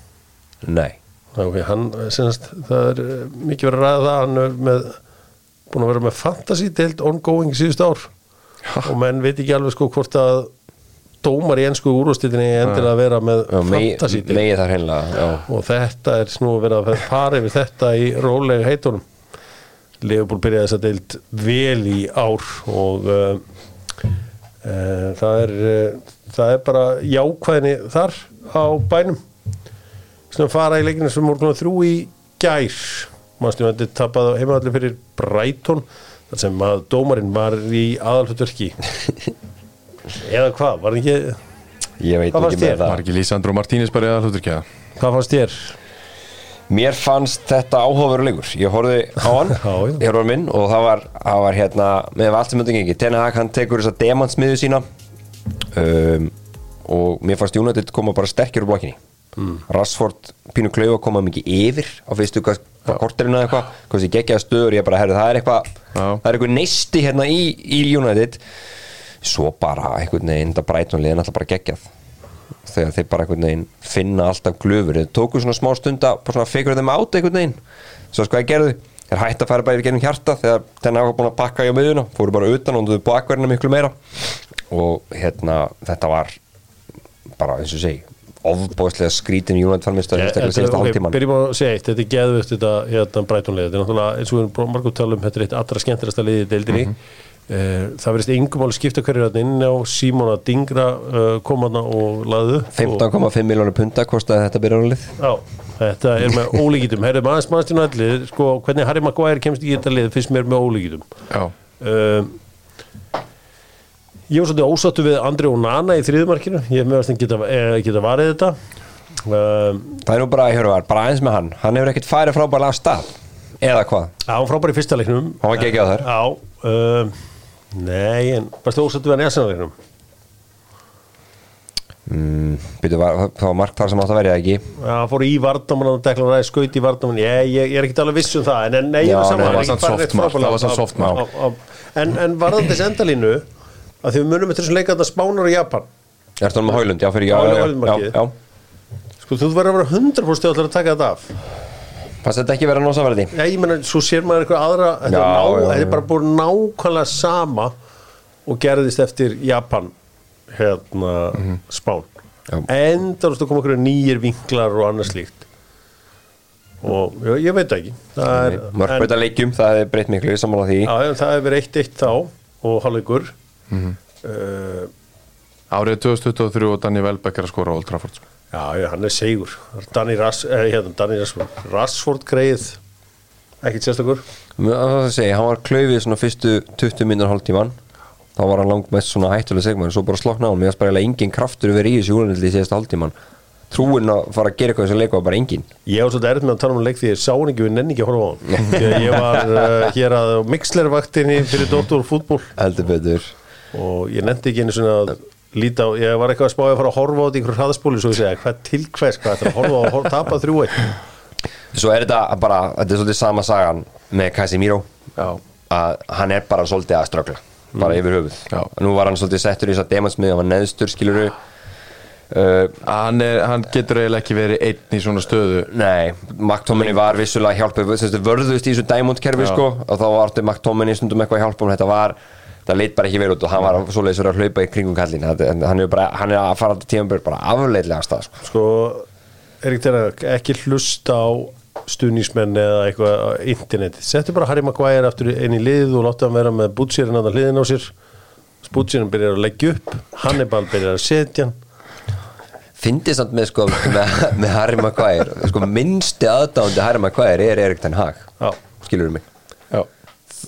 Nei, okay, hann, senast, það er eh, mikið verið að ræða hann er með, búin að vera með fantasy deild ongoing síðust ár. Og menn veit ekki alveg sko hvort að dómar í ennsku úrústillinni endilega að vera með já, megi þar hennilega já. og þetta er snú að vera að fara yfir þetta í rólega heitunum. Leopold byrjaði þess að deild vel í ár og Eh, það er, eh, það er bara jákvæðinni þar á bænum sem fara í leikinu sem voru þrjú í gær mannstu að þetta tapaði heimaðalli fyrir Brighton þar sem að dómarinn var í aðalhutverki eða hvað, var ekki Ég veit ekki með það Var ekki Lísandro Martínez bara hlutur kjæða? hvað fannst þér? Mér fannst þetta áhugaverulegur. Ég horfði á hann. Ég horfði á minn og það var, það var hérna með allt sem myndi ekki Ten Hag hann tekur þessa demantsmiðu sína um, og mér fannst United koma bara sterkir úr blokkinni. Mm. Rashford, Pínu Klaufa koma mikið yfir á fyrstu hvað korterinu eða eitthvað. Hvað þessi geggjaða stöður ég bara herri það er eitthvað það er eitthvað neisti hérna í, í United. Svo bara einhvern veginn þetta Brighton liðin alltaf bara geggjað þegar þeir bara einhvern veginn finna alltaf glöfur. Þeir tóku svona smá stund að bara svona figure þeim át einhvern veginn. Svo sko að gerðu? Þeir hætti að fara bara yfir gennum hjarta þegar þennan var búin að pakka í á miðuna fóru bara utan og unduðu bakverðina miklu meira. Og hérna þetta var bara eins og segi ofbóðslega skrítin er síðasta hálftíman Byrjum að segja eitt, þetta er geðvist þetta hérna Brighton-liðið, þetta er náttúrulega eins og við erum margum tala um, þetta er eitt allra skemmtilegasta liðið deildinni. Mm það verðist yngum áli skipta hverju þarna inn á Simona Dingra uh, komaðna og laðu upp og, 15,5 miljónur punta kostaði þetta byrjarnalið Já, þetta er með ólíkitum Herri, maður mannstjónu allir, sko, hvernig Harry Maguire kemst í þetta lið, finnst mér með ólíkitum Já, um, Ég var svolítið ósattu við Andri og Nana í þriðumarkinu ég hef meðast að geta, eh, geta varið þetta. Um, það er nú bara, hörðu bara eins með hann. Hann hefur ekkert farið frábæðlega af stað eða hvað, Já, hann frábær í fyrsta leiknum. Hann var geggjað þar. Já, um, nei, en varstu ósattu við hann í þessana leiknum mm, byrju, það var margt þar sem átt að verja ekki Já, hann fór í vardamann og deklar ræði skaut í vardamann ég, ég, ég er ekki alveg viss um það en, en nei, Já, er nei, það er var ekki samt farið neitt soft mark, frábærlega það var samt á- soft mark. á- á- En, en varðandi þess endalínu að því við munum eftir þessum leika þetta Spánar og Japan Ertu hann með Hólund? Já, fyrir já. Sko, þú verður að vera 100% til að taka þetta af Fannst þetta ekki vera nósaverði? Já, ég meina, svo sér maður eitthvað aðra Þetta, Já, er, ná, já, já. er bara búin nákvæmlega sama og gerðist eftir Japan hérna Spán Já. Endar að koma einhverju nýjir vinklar og annað slíkt og ég, ég veit ekki það er, Mörkbæta leikjum, það er breytt miklu, sammála því Já, já, það hefur eitt eitt þá og hálfleikur Mhm. uh, árið 2023 og Danny Welbeck er að skora á Old Trafford sko. Já, hann er segur Danny, Rass, eh, hérna, Danny Rassford Rassford greið ekkert sérstakur. Það segi, hann var klaufið svona fyrstu 20 minnur hálftíman þá var hann langt mest svona hættulega segmann svo bara slokna á hann, mér varst bara eiginlega engin kraftur verið í þessu júlanildi í síðasta hálftíman trúin að fara að gera eitthvað sem leik var bara engin. Ég var svolítið erfitt með að tala um leik því ég sá hann ekki við nenni ekki að horfa á hann. Ég var uh, hér að Mixler-vaktinni fyrir Dóttor fútból og ég nefndi ekki einu svona að líta á, ég var eitthvað að spája að fara að horfa á þetta í einhverju hraðaspóli svo ég segja, hvað til hvers, hvað þetta er að horfa á? Að horfa, tapa þrjú eitt Svo er þetta bara, þetta er svolítið sama sagan með Casemiro. Já. að hann er bara svolítið að ströggla bara yfir höfuð. Já. nú var hann svolítið settur í þess að demansmið hann var neðstur skiluru uh, hann, er, hann getur eiginlega ekki verið einn í svona stöðu. Nei, McTominay var vissulega hjálpið þessi vörðust í þessu Diamond kerfi Já. sko, og þá það leit bara ekki vel út og hann var svoleiðis verið að hlaupa í kringum kallin hann, er bara, hann er að fara til tímabur bara afleitlega stað sko. sko, Erik Tenag, ekki hlusta á stuðnismenn eða eitthvað á interneti settu bara Harry Maguire aftur inn í lið og láttu hann vera með bútsýrin að hliðin á sér. Bútsýrin byrjar að leggja upp Hannibal byrjar að setja hann. Fyndið samt með, sko, með, með Harry Maguire. Sko, minnsti aðdándi Harry Maguire er Erik Ten Hag. Skilur mig? Já.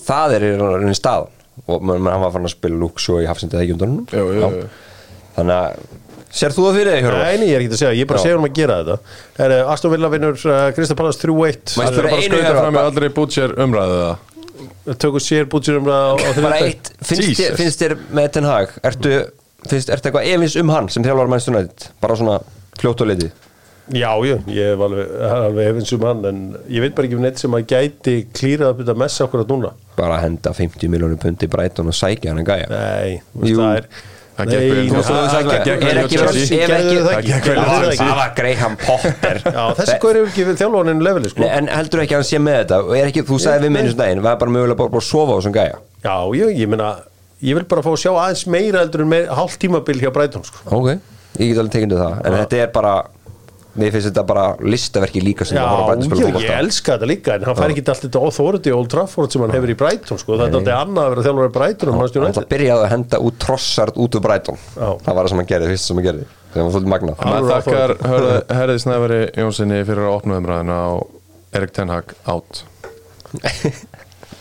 það er í rauninni staðan og menn, hann var fann að spila Shaw í jú, jú. þannig að sér þú það fyrir þig? Nei, nei, ég er ekki að segja, ég er bara að segja um að gera þetta. Er, Aston Villa vinnur uh, Krista Pallas 3-1 Má ég Það er spyrja bara skauta fram með aldrei bútsjör umræðu það tökum sér á, á bara eitt, finnst þér, Jesus. finnst þér með Ten Hag ertu, finnst, ertu eitthvað efins um hann sem þjálfar Manchester United? Bara svona fljótt og litið Já, já, ég hef alveg, alveg hefins um hann en ég veit bara ekki um neitt sem að gæti klírað að byrja messa okkur að núna. Bara að henda 50 miljónu pundi Brighton og sækja hann að gæja. Nei, það er Það Nei, það- það það- það- er það það það það var Graham Potter. Já, þessi góður hefur ekki þjálfónin leveli sko. En heldur ekki að hann sé með þetta? Og er ekki, þú sagði við svona daginn var bara mögulega bara, að sofa á þessum gæja? Já, ég, ég meina ég vil bara fá að sjá aðeins meira heldur en hálft tímabil hjá Brighton sko. ok, ég get alveg tekindu það. En þetta er bara mér finnst þetta bara listaverki líka sem Já, að horfa á Brighton spila ég, ég fótbolta. elska þetta líka en hann fær ekki allt þetta authority Old Trafford sem hann hefur í Brighton sko. það er alltaf annað að vera þjálfur í Brighton og hann United. byrjaði að henda út trossart út úr Brighton. Já. það var það sem hann gerði, fyrst sem hann gerði. Það var magnað. Alveg maður þakkar Herði Snævari Jónssoni fyrir að opna umræðinu á Erik Ten Hag átt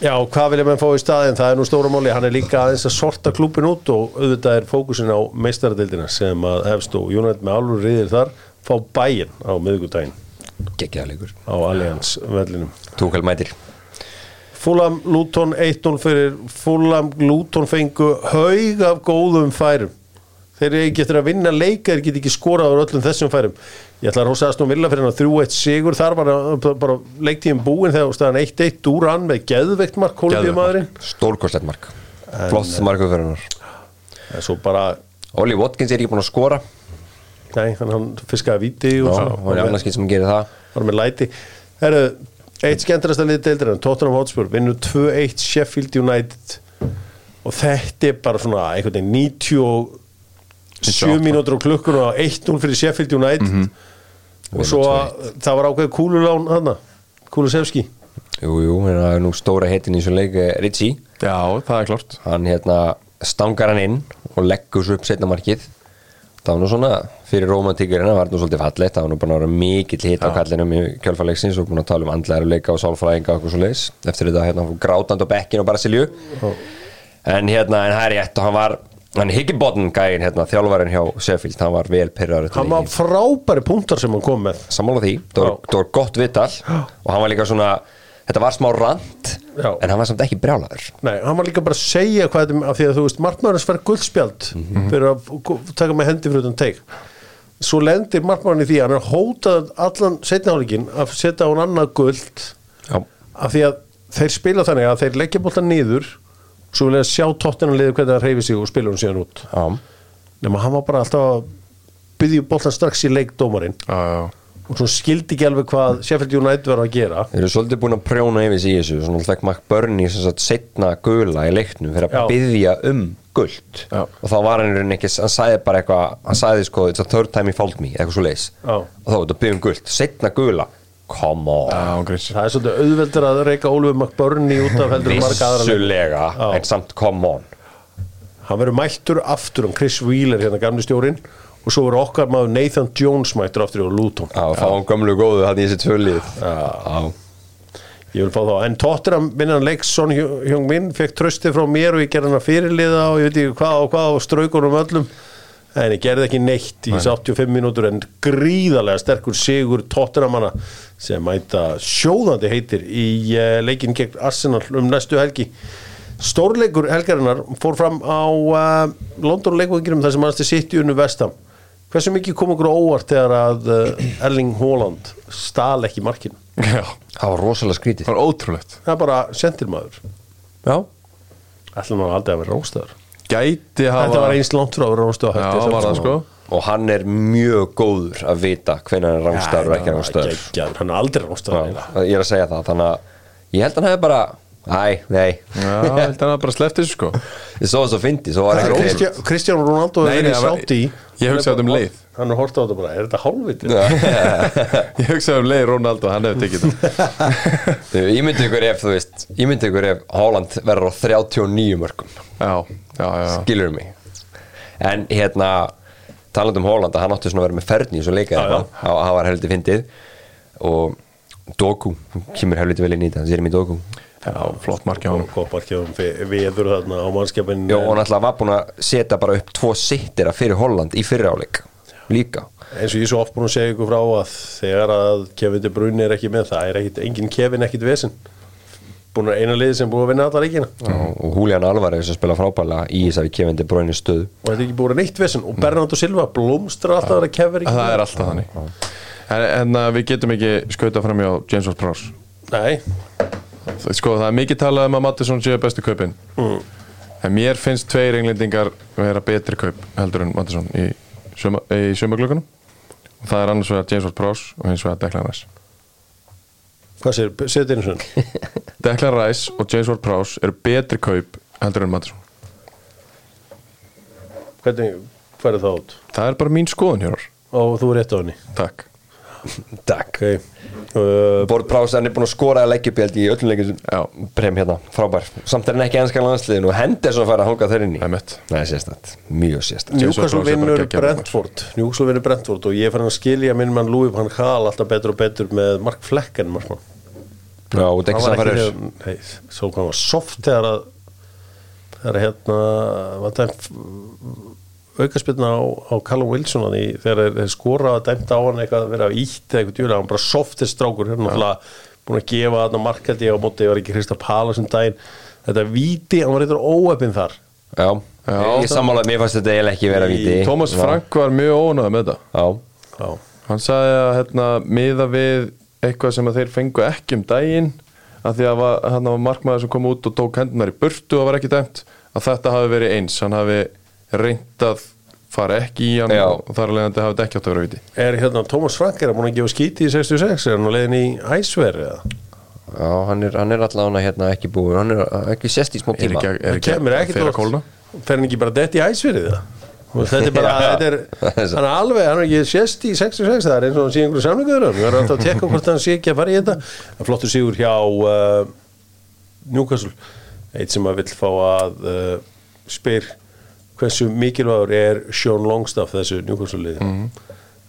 Já, hvað vilja menn fá í staðin? Það er nú stóra máli, hann er líka aðeins að sorta klúpin út og auðvitað er fókusin á meistaradildina sem að hefst og United með alveg riðir þar fá bæinn á miðvikudaginn. Geggjaðleikur á Allianz vellinum. Túkal mætir. Fulham Luton 1-0 fyrir Fulham. Luton fengu haug af góðum færum. Þeir eru ekki eftir að vinna leika þeir get ekki skorað á öllum þessum færum. Ég ætla að rosa Aston Villa fyrir hann að 3-1 sigur. Þar var bara, bara leiktíðin búin þegar staðan 1-1 Duran með geðveikt mark Kólumbíumadurinn stórkostlegt mark. Flott mark fyrir hennar en svo bara, Oli Watkins er ekki búin að skora nei, hann, hann fiskaði viti og Já, svo, hann er annarskitt sem gerir það. Var með læti. Herru, eitt skemmtilegasta liðið deildir en Tottenham Hotspur vinnur 2-1 Sheffield United. Og þetta er bara svona einhvern veginn 97 98. mínútur á klukkun og 1-0 fyrir Sheffield United. Og svo að, það var ákveð kúlulán hana, Kúlusevski Jú, jú, hérna er nú stóra heitin í þessu leik eh, Ritchie, Já, það er klart hann hérna stangar hann inn og leggur svo upp setna markið það var nú svona, fyrir romantíkurinn það var nú svolítið fallegt, það var nú bara mikill hit á kallinum í kjálfarleiksins og búin að tala um andlæri leika og sálfræðinga og eitthvað svo leis eftir þetta hérna grátand á bekkin og bara silju en hérna, en rétt og hann var hann Higginbotn gæinn hérna, þjálfarinn hjá Sheffield, hann var vel pyrraður eftir hann var frábæri punktar sem hann kom með. Sammála því, það var, það var gott vital og hann var líka svona, þetta var smá rand Já. en hann var samt ekki brjálaður. Nei, hann var líka bara að segja hvað þetta af því að þú veist, markmaðurins fær guldspjald fyrir að taka með hendi fyrir utan teik. Svo lendir markmaðurinn í því að hann er hótað allan setniháleikin að setja á hann annað guld Já, af því að þeir spila þannig að þeir leggja bóltan niður svo vilja sjá tóttina liður hvernig það reyfi sig og spila hún síðan út. Já, nema hann var bara alltaf að byggja bóltan strax í leikdómarinn Já, já og svo skildi ekki alveg hvað Sheffield United var að gera. Þeir eru svolítið búin að prjóna yfir sig í þessu, svona alltaf Mark Burney sem sagt setna gula í leiknum fyrir Já. að byggja um guld Já. og þá var hann í rauninni ekki, hann sagði bara eitthvað hann sagði sko, it's a third time he fault me eitthvað svo leis Já. og þá þetta byggja um guld, setna gula. Come on, Já, það er svolítið auðveldur að reyka Ólfur McBurney út af heldur marga aðra vissulega en samt come on. Hann verður mættur aftur um Chris Wheeler hérna og svo verður okkar maður Nathan Jones mættur aftur á Luton. Já, fá hann gömlu góðu hann í þessi tvölið. Já, ég vil fá þá, en Tottenham vinnan leik Son Hjung Min fekk trösti frá mér og ég gerði hann að fyrirliða og ég veit ekki hvað og hvað og straukunum öllum. En ég gerði ekki neitt í 85 mínútur en gríðarlega sterkur sigur Tottenhamanna sem mæta sjóðandi heitir í uh, leikin gegn Arsenal um næstu helgi. Stórleikur helgarinnar fór fram á uh, London leikvanginum þar sem mannstu sitt í unnu vestam hversu mikið kom okkur óvart þegar að uh, Erling Haaland stál ekki markinu? Já, það var rosalega skrítið. Það var ótrúlegt. Það er bara sendirmaður Já, ætla nú aldrei að vera róstaður Gæti hafa þetta var eins langt frá að vera róstaður Já, var það sko. og hann er mjög góður að vita hvenær hann er rángstöður og ekki rángstöður hann er aldrei róstaður ég er að segja það, þannig að ég held að hann hefði bara æ, nei, Já, held að hann bara sleppti þessu sko. Ég svo að fyndi svo var ekki Kristján, Nei, er verið það var- sátt í Ég hugsaði um leið. hann er hort á þetta bara, er þetta hálfviti? Ég hugsaði um leið Ronaldo, hann hefði tekið það. Ég myndi ykkur ef, þú veist ég myndi ykkur ef Holland verður á 39 mörgum Já, já, já skilur mig? En hérna, talandi um Holland að hann átti svona að vera með ferðni í svo leika það var heldur fyndið. Og Doku, kemur heldur vel inn í þetta Jeremy Doku Já, flott mark hjá hann Kopparkjöfum veður þarna á mannskapin Jó, og náttúrulega var búin að setja bara upp tvo sittira fyrir Holland í fyrri áleik líka. Eins og ég er svo oft búin að segja ykkur frá að þegar að Kevin De Bruyne er ekki með það er ekkit, engin Kevin ekkit vesen. Búin að eina liði sem búin að vinna alla leikina. Og, og Julian Alvarez að spila frábælega í þessari kefindi bróinu stöðu. Og þetta er ekki búin að neitt vesen. Og Bernardo Silva blómstra alltaf að vera Kevin ekki Það er alltaf þannig. En, en við getum ekki skauta fram hjá James Ward-Prowse. Nei, Það- Sko, það er mikið talað um að Mattisson séu bestu kaupin. Mm. En mér finnst tveir englendingar vera betri kaup heldur en Mattisson í, suma, í sumaglökunum og það er annars vegar James Ward-Prowse og hins vegar Declan Rice. Hvað sér, setja einu svona Declan Rice og James Ward-Prowse eru betri kaup heldur en Mattisson. Hvernig færðu það út? Það er bara mín skoðun hér og þú er rétt á henni. Takk Takk uh, Bort Prás hann er búin að skora að leggja upp í öllum leikjum Já. Brem hérna, frábær Samt er hann ekki ennska landsliðin og Henderson fær að hanga þeir inn í Einmitt. Nei, sérstætt, mjög sérstætt Newcastle er vinnur Brentford Newcastle vinnur Brentford og ég er farin að skilja minn mann Louis van Gaal alltaf betur og betur með Mark Flecken markmann Já, og Hann var ekki- Nei, svo hvað var soft þegar að þegar að hérna aukaspilna á, á Callum Wilson hann í, þegar þeir- þeir skora að dæmta á hann eitthvað að vera ítt eða eitthvað djúlega, hann bara softist strákur hérna náttúrulega búin að gefa þarna markaldi á móti, ég var ekki Krista Pala sem daginn. Þetta víti, hann var eitthvað óöfinn þar. Já, Já. ég sammála, mér fannst þetta eiginlega ekki vera viti Thomas Frank var mjög ónægð með þetta. Já, Já, Hann sagði að hérna, miða við eitthvað sem að þeir fengu ekki um daginn að því að var, hann var markmaður sem kom út og tók hendunar í burtu og var ekki dæmt að þetta hafi verið eins, hann hafi reynt að fara ekki í hann Já. og þar að leiðandi hafi þetta ekki átt að vera viti. Er hérna Thomas Frank er hann búin að gefa skíti í 66 er hann á leiðin í æsver eða? Já hann, er, hann er allavega hérna ekki búin Hann er ekki sest í smá Er tíma. ekki, er það ekki, kemur ekki fyrir að kólna? fer hann ekki bara dett í æsverið það Og þetta er bara, þetta er, hann er alveg, hann er ekki sést í 66, það er eins og hann sé einhverju samlinguður við erum alltaf að tekka hvort hann sé ekki að fara í þetta. Það er flottur sigur hjá uh, Newcastle, eitt sem að vill fá að uh, spyr hversu mikilvægur er Sean Longstaff þessu Newcastle liði.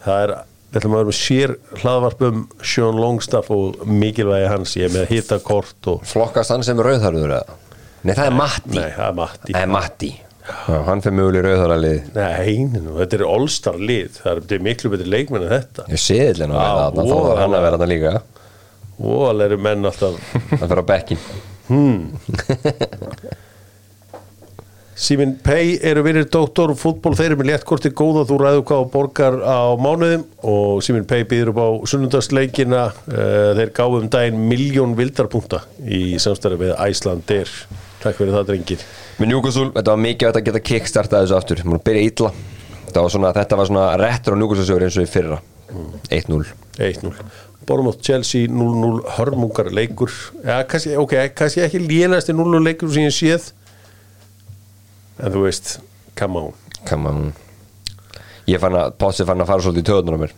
Það er, við ætlum að vera með sér hlaðvarp um Sean Longstaff og mikilvægi hans, ég er með hitakort og, Flokkast hann sem rauðharður eða? Nei, það er Matti. nei, það er Matti. Það er Matti. Já, hann fyrir möguleg rauðharðarlið Nei, nú, þetta er all-star lið. Það er, þetta er miklu betri leikmenn en þetta. Ég sé þetta nú að það þá var hann að vera þarna líka. Alveg eru menn alltaf Það fyrir á bekkin Simin Pei eru vinir doktor fútból, þeir eru með léttkorti góða þú ræðu hvað og borgar á mánuðum. Og Simin Pei býður upp á sunnundagsleikina uh, þeir gáðu um daginn miljón vildarpunta í samstæðu með Æslandir Takk fyrir það drengir. Með Newcastle, þetta var mikið að geta kickstartað þessu aftur. Mér byrja Þetta var svona, þetta var svona réttur á Newcastle sögur eins og í fyrra. 1-0 1-0 Bormótt Chelsea 0-0 hörmungar leikur. Ja, kannski, ok, kannski ekki lélæsti 0-0 leikur sem ég séð en þú veist come on. Come on. Ég fann að, Possi fann að fara svolítið í töðunar á mér.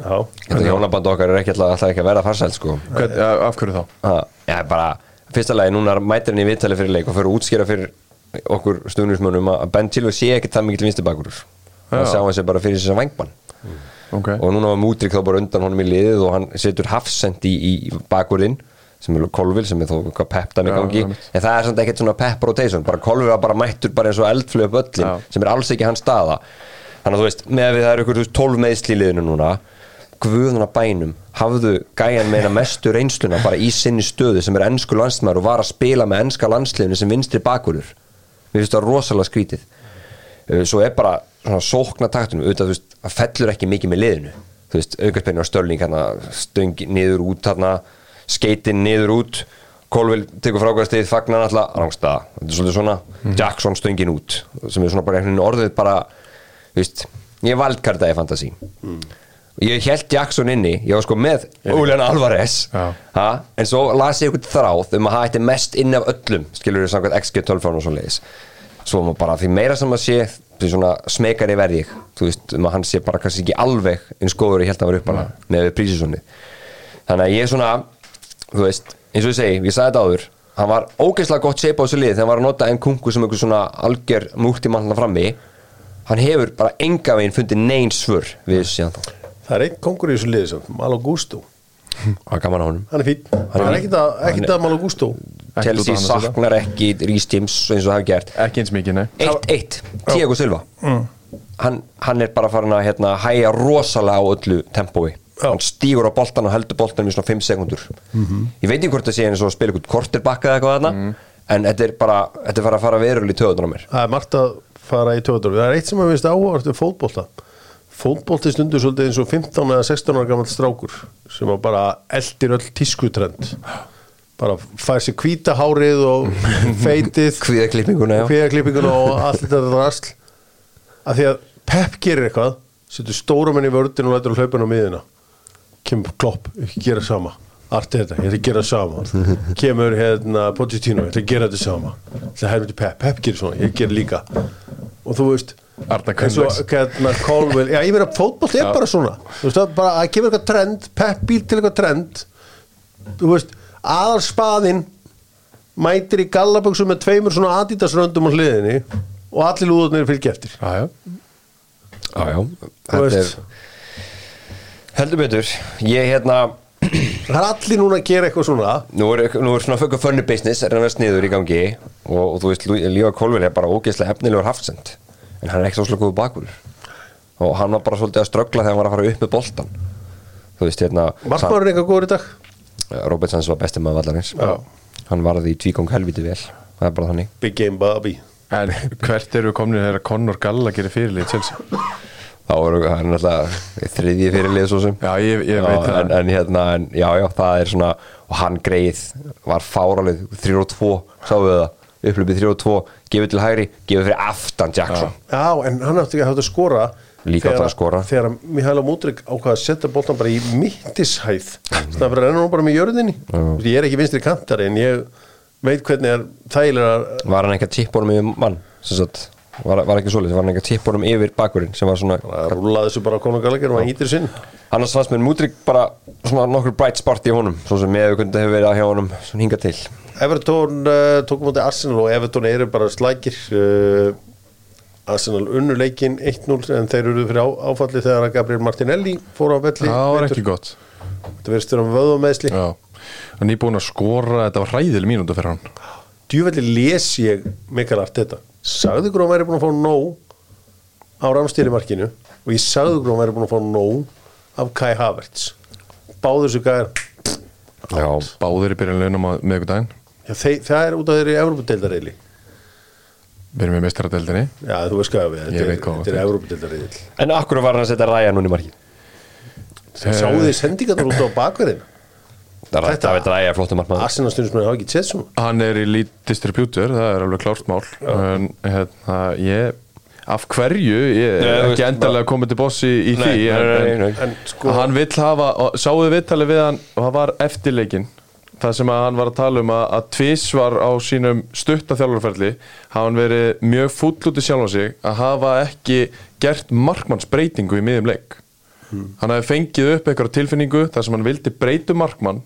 Já, Þetta hjónaband okkar er ekki alltaf, alltaf ekki að vera farsælt sko. Hvern, ja, Af hverju þá? Ha, Já, bara, fyrsta lagi, núna mætir hann í viðtali fyrir leik og fyrir að útskýra fyrir okkur stuðnismönnum að Ben Chilwell sé ekkert það mikil vinstri bakur Það Já. sjá hann sér bara fyrir þess að vangbann Okay. og núna var Mútrik þá bara undan honum í liðið og hann setur hafsend í, í bakurinn sem er Kolvil sem er þó eitthvað dæmi Já, gangi. en það er samt ekkert svona pepp rotation bara Kolvil var bara mættur bara eins og eldflög upp öllin Já. sem er alls ekki hans staða. Þannig að þú veist, með að það eru ykkur 12 meðsli í liðinu núna guðuna bænum, hafðu gæjan meina mestu reynsluna bara í sinni stöðu sem er ennsku landsmaður og var að spila með ennska landsliðinu sem vinstri bakurur. Mér finnst það rosalega skrítið. Uh, svo er bara svona sókna taktunum auðvitað, þú veist, það fellur ekki mikið með liðinu. Þú veist, aukarspennir á stölning hérna, stöng niður út hérna skeitin niður út Kolvill tekur frákvæðastið, fagnar alltaf rangstaða, þetta er svolítið svona Jackson stöngin út, sem er svona bara einhvern veginn orðið bara, þú veist ég valdkartaði fantasi ég held Jackson inni, ég var sko með Julian Alvarez ha? en svo las ég eitthvað þráð um að það ætti mest inn af öllum skilur við samkvæmt XG12 og svo leiðis. Svo maður bara því meira sem maður sé því svona smekari verði ég þú veist, um að hann sé bara kannski ekki alveg eins góður ég held að var upp þú veist, eins og ég segi, ég sagði þetta áður hann var ógeðslega gott shape á þessu lið þegar hann var að nota en kungu sem einhver svona algjör múltimann frammi hann hefur bara enga veginn fundið neins svör við þessu síðan þá. Það er einn kongur í þessu liði sem Malo Gusto. Hvað er gaman á honum. Hann er fín, hann er ekkit að, ekkit að Malo Gusto. Chelsea saknar ekki Rhys James eins og það hef gert. Ekki eins mikið, nei. 1-1, Diego Silva. Hann, hann er bara farin að hérna, hæja rosalega á öllu tempói. Hann stígur á boltan og heldur boltan í svona 5 sekundur ég veit ekki hvort það sé eins og að spila eitthvað korterbakka eða eitthvað þarna en þetta er bara, þetta er fara að fara verulega í töðunar á mér. Það er margt að fara í töður það er eitt sem að finnst áhugavert við fótbolta. Fótbolti stundur svolítið eins og 15 eða 16 ára gammal strákur sem bara eldir öll tískutrend. Bara fær sér hvíta hárið og feitið kvíðaklippinguna, og allt þetta drasl. Að því að Pep gerir eitthvað setur stóra menn í vördin og lætur hlaupin á miðina kemur klopp, ekki gera sama. Arti þetta, ég ætla að gera sama. Kemur hérna Pochettino, ég ætla að gera þetta sama. Það hefur til Pep, Pep gerir svona, ég ger líka. Og þú veist, eins og hérna Colville já ég meina fótboll er Já. bara svona. Þú veist það bara að kemur eitthvað trend pepp býr til eitthvað trend. Þú veist aðal spaðinn mætir í gallaböksum með tveimur svona adidasröndum á hliðinni og allir lúðurnir fylgja eftir. Já, já. Já, já, Þú þetta er. Heldur betur, ég hérna það er allir núna að gera eitthvað svona. Nú er, nú er svona föggur funny business er hann að sniður í gangi og, og þú veist, Lífa Kolvin er bara ógeðslega efnilegur haftsend en hann er ekki svo slökuðu bakur og hann var bara svolítið að ströggla þegar hann var að fara upp með boltan þú veist, hérna markmaðurinn eitthvað góður í dag? Sa- Robert Sands var besti maður vallarins. Já. hann varði í tvíkong helviti vel. Það er bara þannig. Big Game Bobby En hvert eru komin þegar Conor Galla gerir fyrirlið í Chelsea? Þá er hann náttúrulega þriðji fyrirlið svo sem. Já, ég, ég veit Já, það. en, en hérna, en, já, já, það er svona og hann greið var fáralið 3 og 2, sáum við það? Upplöpið 3 og 2, gefið til hægri gefið fyrir aftan Jackson. Já. En hann átti ekki að hafa að skora Líka átti að skora. þegar Mihaila Múdrik ákvaða að setja boltan bara í mittishæð. Þannig að renna hún bara með jörðinni. Ég er ekki vinstri kantari en ég veit hvernig er þægilega var hann ekki að tippa honum yfir mann sem sagt, var, var ekki svolítið, var hann ekki að tippa honum yfir bakurinn sem var svona að rúla þessu bara á Conor Gallagher og hann hýtir sinn. Annars fannst mér Múdrik bara svona nokkur bright sport í honum svo sem ég hvernig hefur verið að hjá honum svona hinga til. Everton uh, tók mútið Arsenal og Everton eru bara slækir. Uh, Arsenal unnu leikin 1-0 en þeir eru fyrir á, áfalli þegar Gabriel Martinelli fór á velli. Það var ekki gott. Þetta verðist þér um vöðumeðsli Já. Hann er búin að skora, þetta var hræðileg mínúta fyrir hann. Djúvelli les ég Mikael Arteta sagði ykkur að hann væri búin að fá nóg á ramstýrimarkinu og ég sagði ykkur að hann væri búin að fá nóg af Kai Havertz. Báður þessu gæðar já, Báðir í byrjun launum á miðvikudaginn Já, þeir, það er út af þeirri Európa-deildareyli Við erum með mestaradeldinni Já, þú veist hvað við, þetta er, Európa-deildareyli en akkur var hann að setja ræja núna í marki Sáðu þið sendingarnar út á bakverðina Þetta- það veit ræja flottum markmann Arsenal stundum hafa ekki séð svona. Hann er í lead distributor, það er alveg klárt mál. En hérna, ég Af hverju, ég er ekki endalega komið til bossi í Nei, því nei, en, nei, nei. En sko, Hann vill hafa, sáðu viðtalið við hann og það var eftirleikin það sem að hann var að tala um að, að tvísvar á sínum stutta þjálfarferli hafa hann verið mjög fúll út í sjálfa sig að hafa ekki gert markmannsbreytingu í miðjum leik. Hann hafi fengið upp einhverja tilfinningu þar sem hann vildi breytu markmann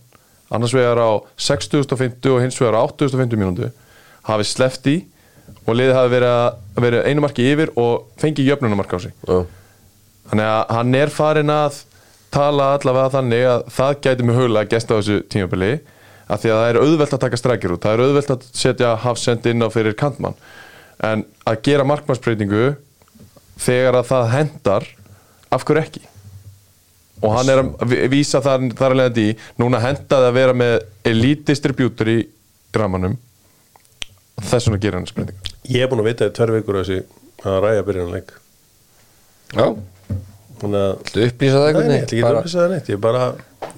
annars vegar á 6050 og hins vegar á 8050 mínútu hafi sleppt í og liðið hafi verið, að, verið einu marki yfir og fengið jöfnunumark á sig. Já. Þannig að hann er farin að tala allavega þannig að það gæti mjög huglega að gesta á þessu tímabili að því að það er auðvelt að taka strækir út það er auðvelt að setja hafsend inn á fyrir kantmann. En að gera markmannsbreytingu þegar að það hendar af hverju ekki og hann er að vísa þar, þar að leiða í. Núna hendaði að vera með elite distributor í ramanum þess vegna gera hann breytingu. Ég er búin að vita í tverr vikur að þessi að ræja byrjanleik já, Þannig að þú upplýsa það Nei, einhvern nei, veginn? ég ætla ekki að Bara- upplýsa það neitt, ég bara,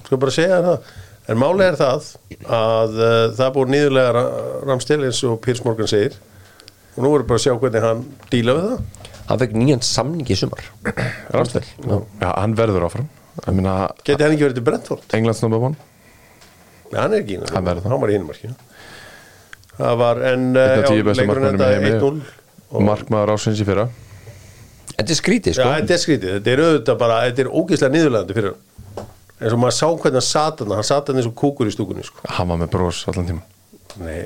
sko bara segja það. En málið er það að uh, það búið nýðulega ra Ramstil eins og Pírs Morgan segir. Og nú erum bara að sjá hvernig hann díla við það. hann fekk nýjan samning í sumar. Ramstel, já, hann verður áfram Geti hann ekki verið til Brentford? Englands number one Nei, hann er ekki Hann verður það. hann var í hinmarkinu. Það var, en bestu leikurinn heimi 1-0 og markmaður ásins í fyrra þetta er skrítið Já, sko þetta er skrítið, þetta er auðvitað bara, þetta er ógeðslega niðurlegandi fyrir hann. eins og maður sá hvernig hann sat hann, hann sat hann eins og kúkur í stúkunni, sko. hann var með bros allan tíma Nei,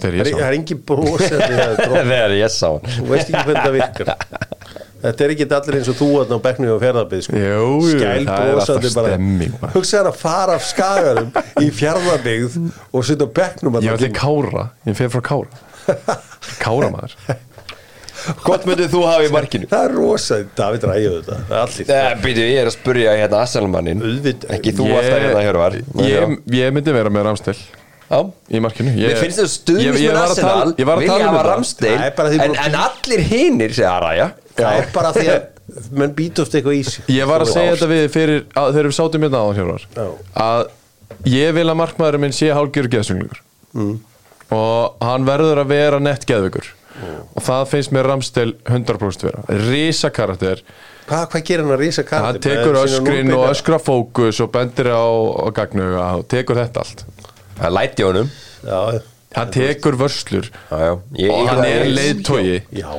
það ég er, sá hann. það er engin bros þetta er drótt. þegar ég sá hann þú veist ekki hvernig það virkar þetta er ekki allir eins og þú að ná bekknu og fjárðarbið sko. Jú, jú, skæl það alltaf brosandi bara hugsa hann að fara af skagarum í fjárðarbygð og setja á bekknum ég tímann. Kára, ég fer frá Kára. Kára maður. Hvort myndið þú hafa í markinu? það er rosa, David ræði þetta Eh, Býtu, ég er að spurja hérna Asselmannin. Ekki þú alltaf hérna Hjörvar ég, ég myndi vera með Ramstel Já. í markinu. Ég, Mér finnst var að tala- Arsenal ég var að vilja tala um hafa þetta. Því en, en allir hinir segja að ræja það er bara því að menn oft eitthvað í sig. Ég var að segja þetta við fyrir, að, þegar við sátum hérna á Já. að ég vil að markmaðurinn minn sé hálgjör geðsunglingur mm. og hann verður að vera nett geðveikur. Og það finnst mér Ramstel 100% vera. Risa karakter hvað, hvað gerir hann að rísa hann kartin tekur öskrin og öskra fókus og bendir á, á gagnu og tekur þetta allt. Það læti honum. Já, hann tekur vörslur. Já, já. Ég- og hann er leiðtogi. Já,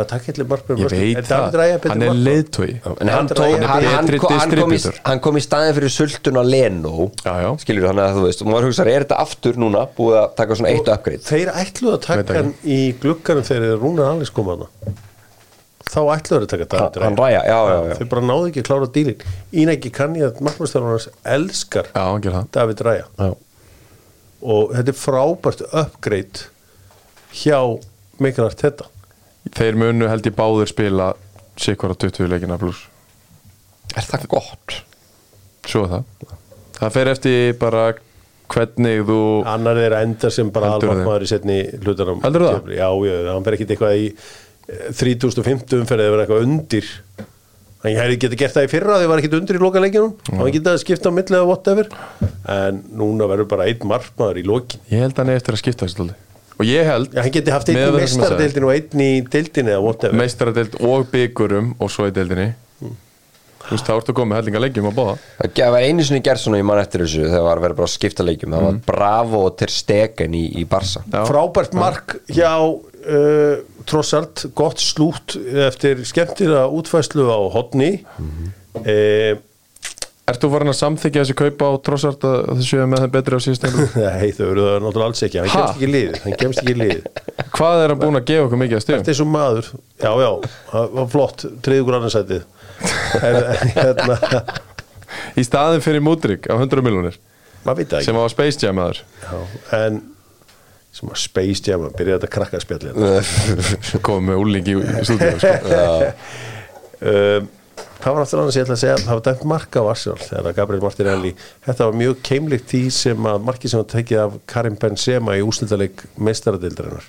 það takk eitthvað markmenn ég veit það, hann er leiðtogi. En hann, Hann tók, hann, hann, hann, kom í, hann kom í staðin fyrir sultun á Leno. Já, já. skilur þannig að þú veist og maður hugsa, er þetta aftur núna búið að taka svona eitt upgrade? Þeir ætluðu að taka ekki. hann í glugganum þegar Rúnar Alex kom hana þá ætluðu þeir að taka hann, hann já, já, já. Þeir bara náðu ekki að klára dílin Ínæki kann ég að markmannstjálfur hans elskar já, hann það. David Ræja Já. og þetta er frábært upgrade hjá Mikkel Arteta þeir munu held ég báður spila sikvar á 20 leikina pluss er það gott? svo er það. Það fer eftir bara hvernig þú annar er að enda sem bara Heldurðu alvartmaður í setni hlutunum Heldurðu það? Já, já, hann fer ekkit eitthvað í eh, 3050 umferð eða eitthvað undir. Hann hefði getið gert það í fyrra því var ekkit undir í loka leikjunum hann getið að skipta á milli eða whatever. En núna verður bara einn markmaður í lokin. Ég held hann er eftir að skipta þessu og ég held Já, hann getið haft einn í mestaradeildinu og einn í deildinu eða whatever. Meistaradeild og byggurum og svo í deildinni. Þú veist þá ertu að koma með hellinga leikjum að bóða það var einu sinni gerð svona ég man eftir þessu þegar var að vera bara að skipta leikjum það var Bravo og Ter Stegen í, í Barca Já. frábært mark hjá uh, Trossart, gott slút eftir skemmtira útfæslu á hotni mm Ertu farin að samþykja þessi kaupa á trossart að þið séu með þeim betri á síðust einhverju? Nei, þau eru það náttúrulega alls ekki hann Ha? kemst ekki liðið, hann kemst ekki liðið Hvað er hann búin að gefa okkur mikið að stegum? Þetta er svo maður, já já það var flott, triðugur annarsætið hérna, Í staðin fyrir Múdrik á 100 miljonir maður veit það sem var Space Jam aður já, en sem að Space Jam að byrja þetta krakkaspjalli hérna. komið með úlingi í stúdíu sko. um, hvað var aftur annars ég ætla að segja það var dæmt marka á Arsenal þegar Gabriel Martinelli þetta var mjög keimlikt því sem að marki sem var tekið af Karim Benzema í úslitaleg meistaradildarinnar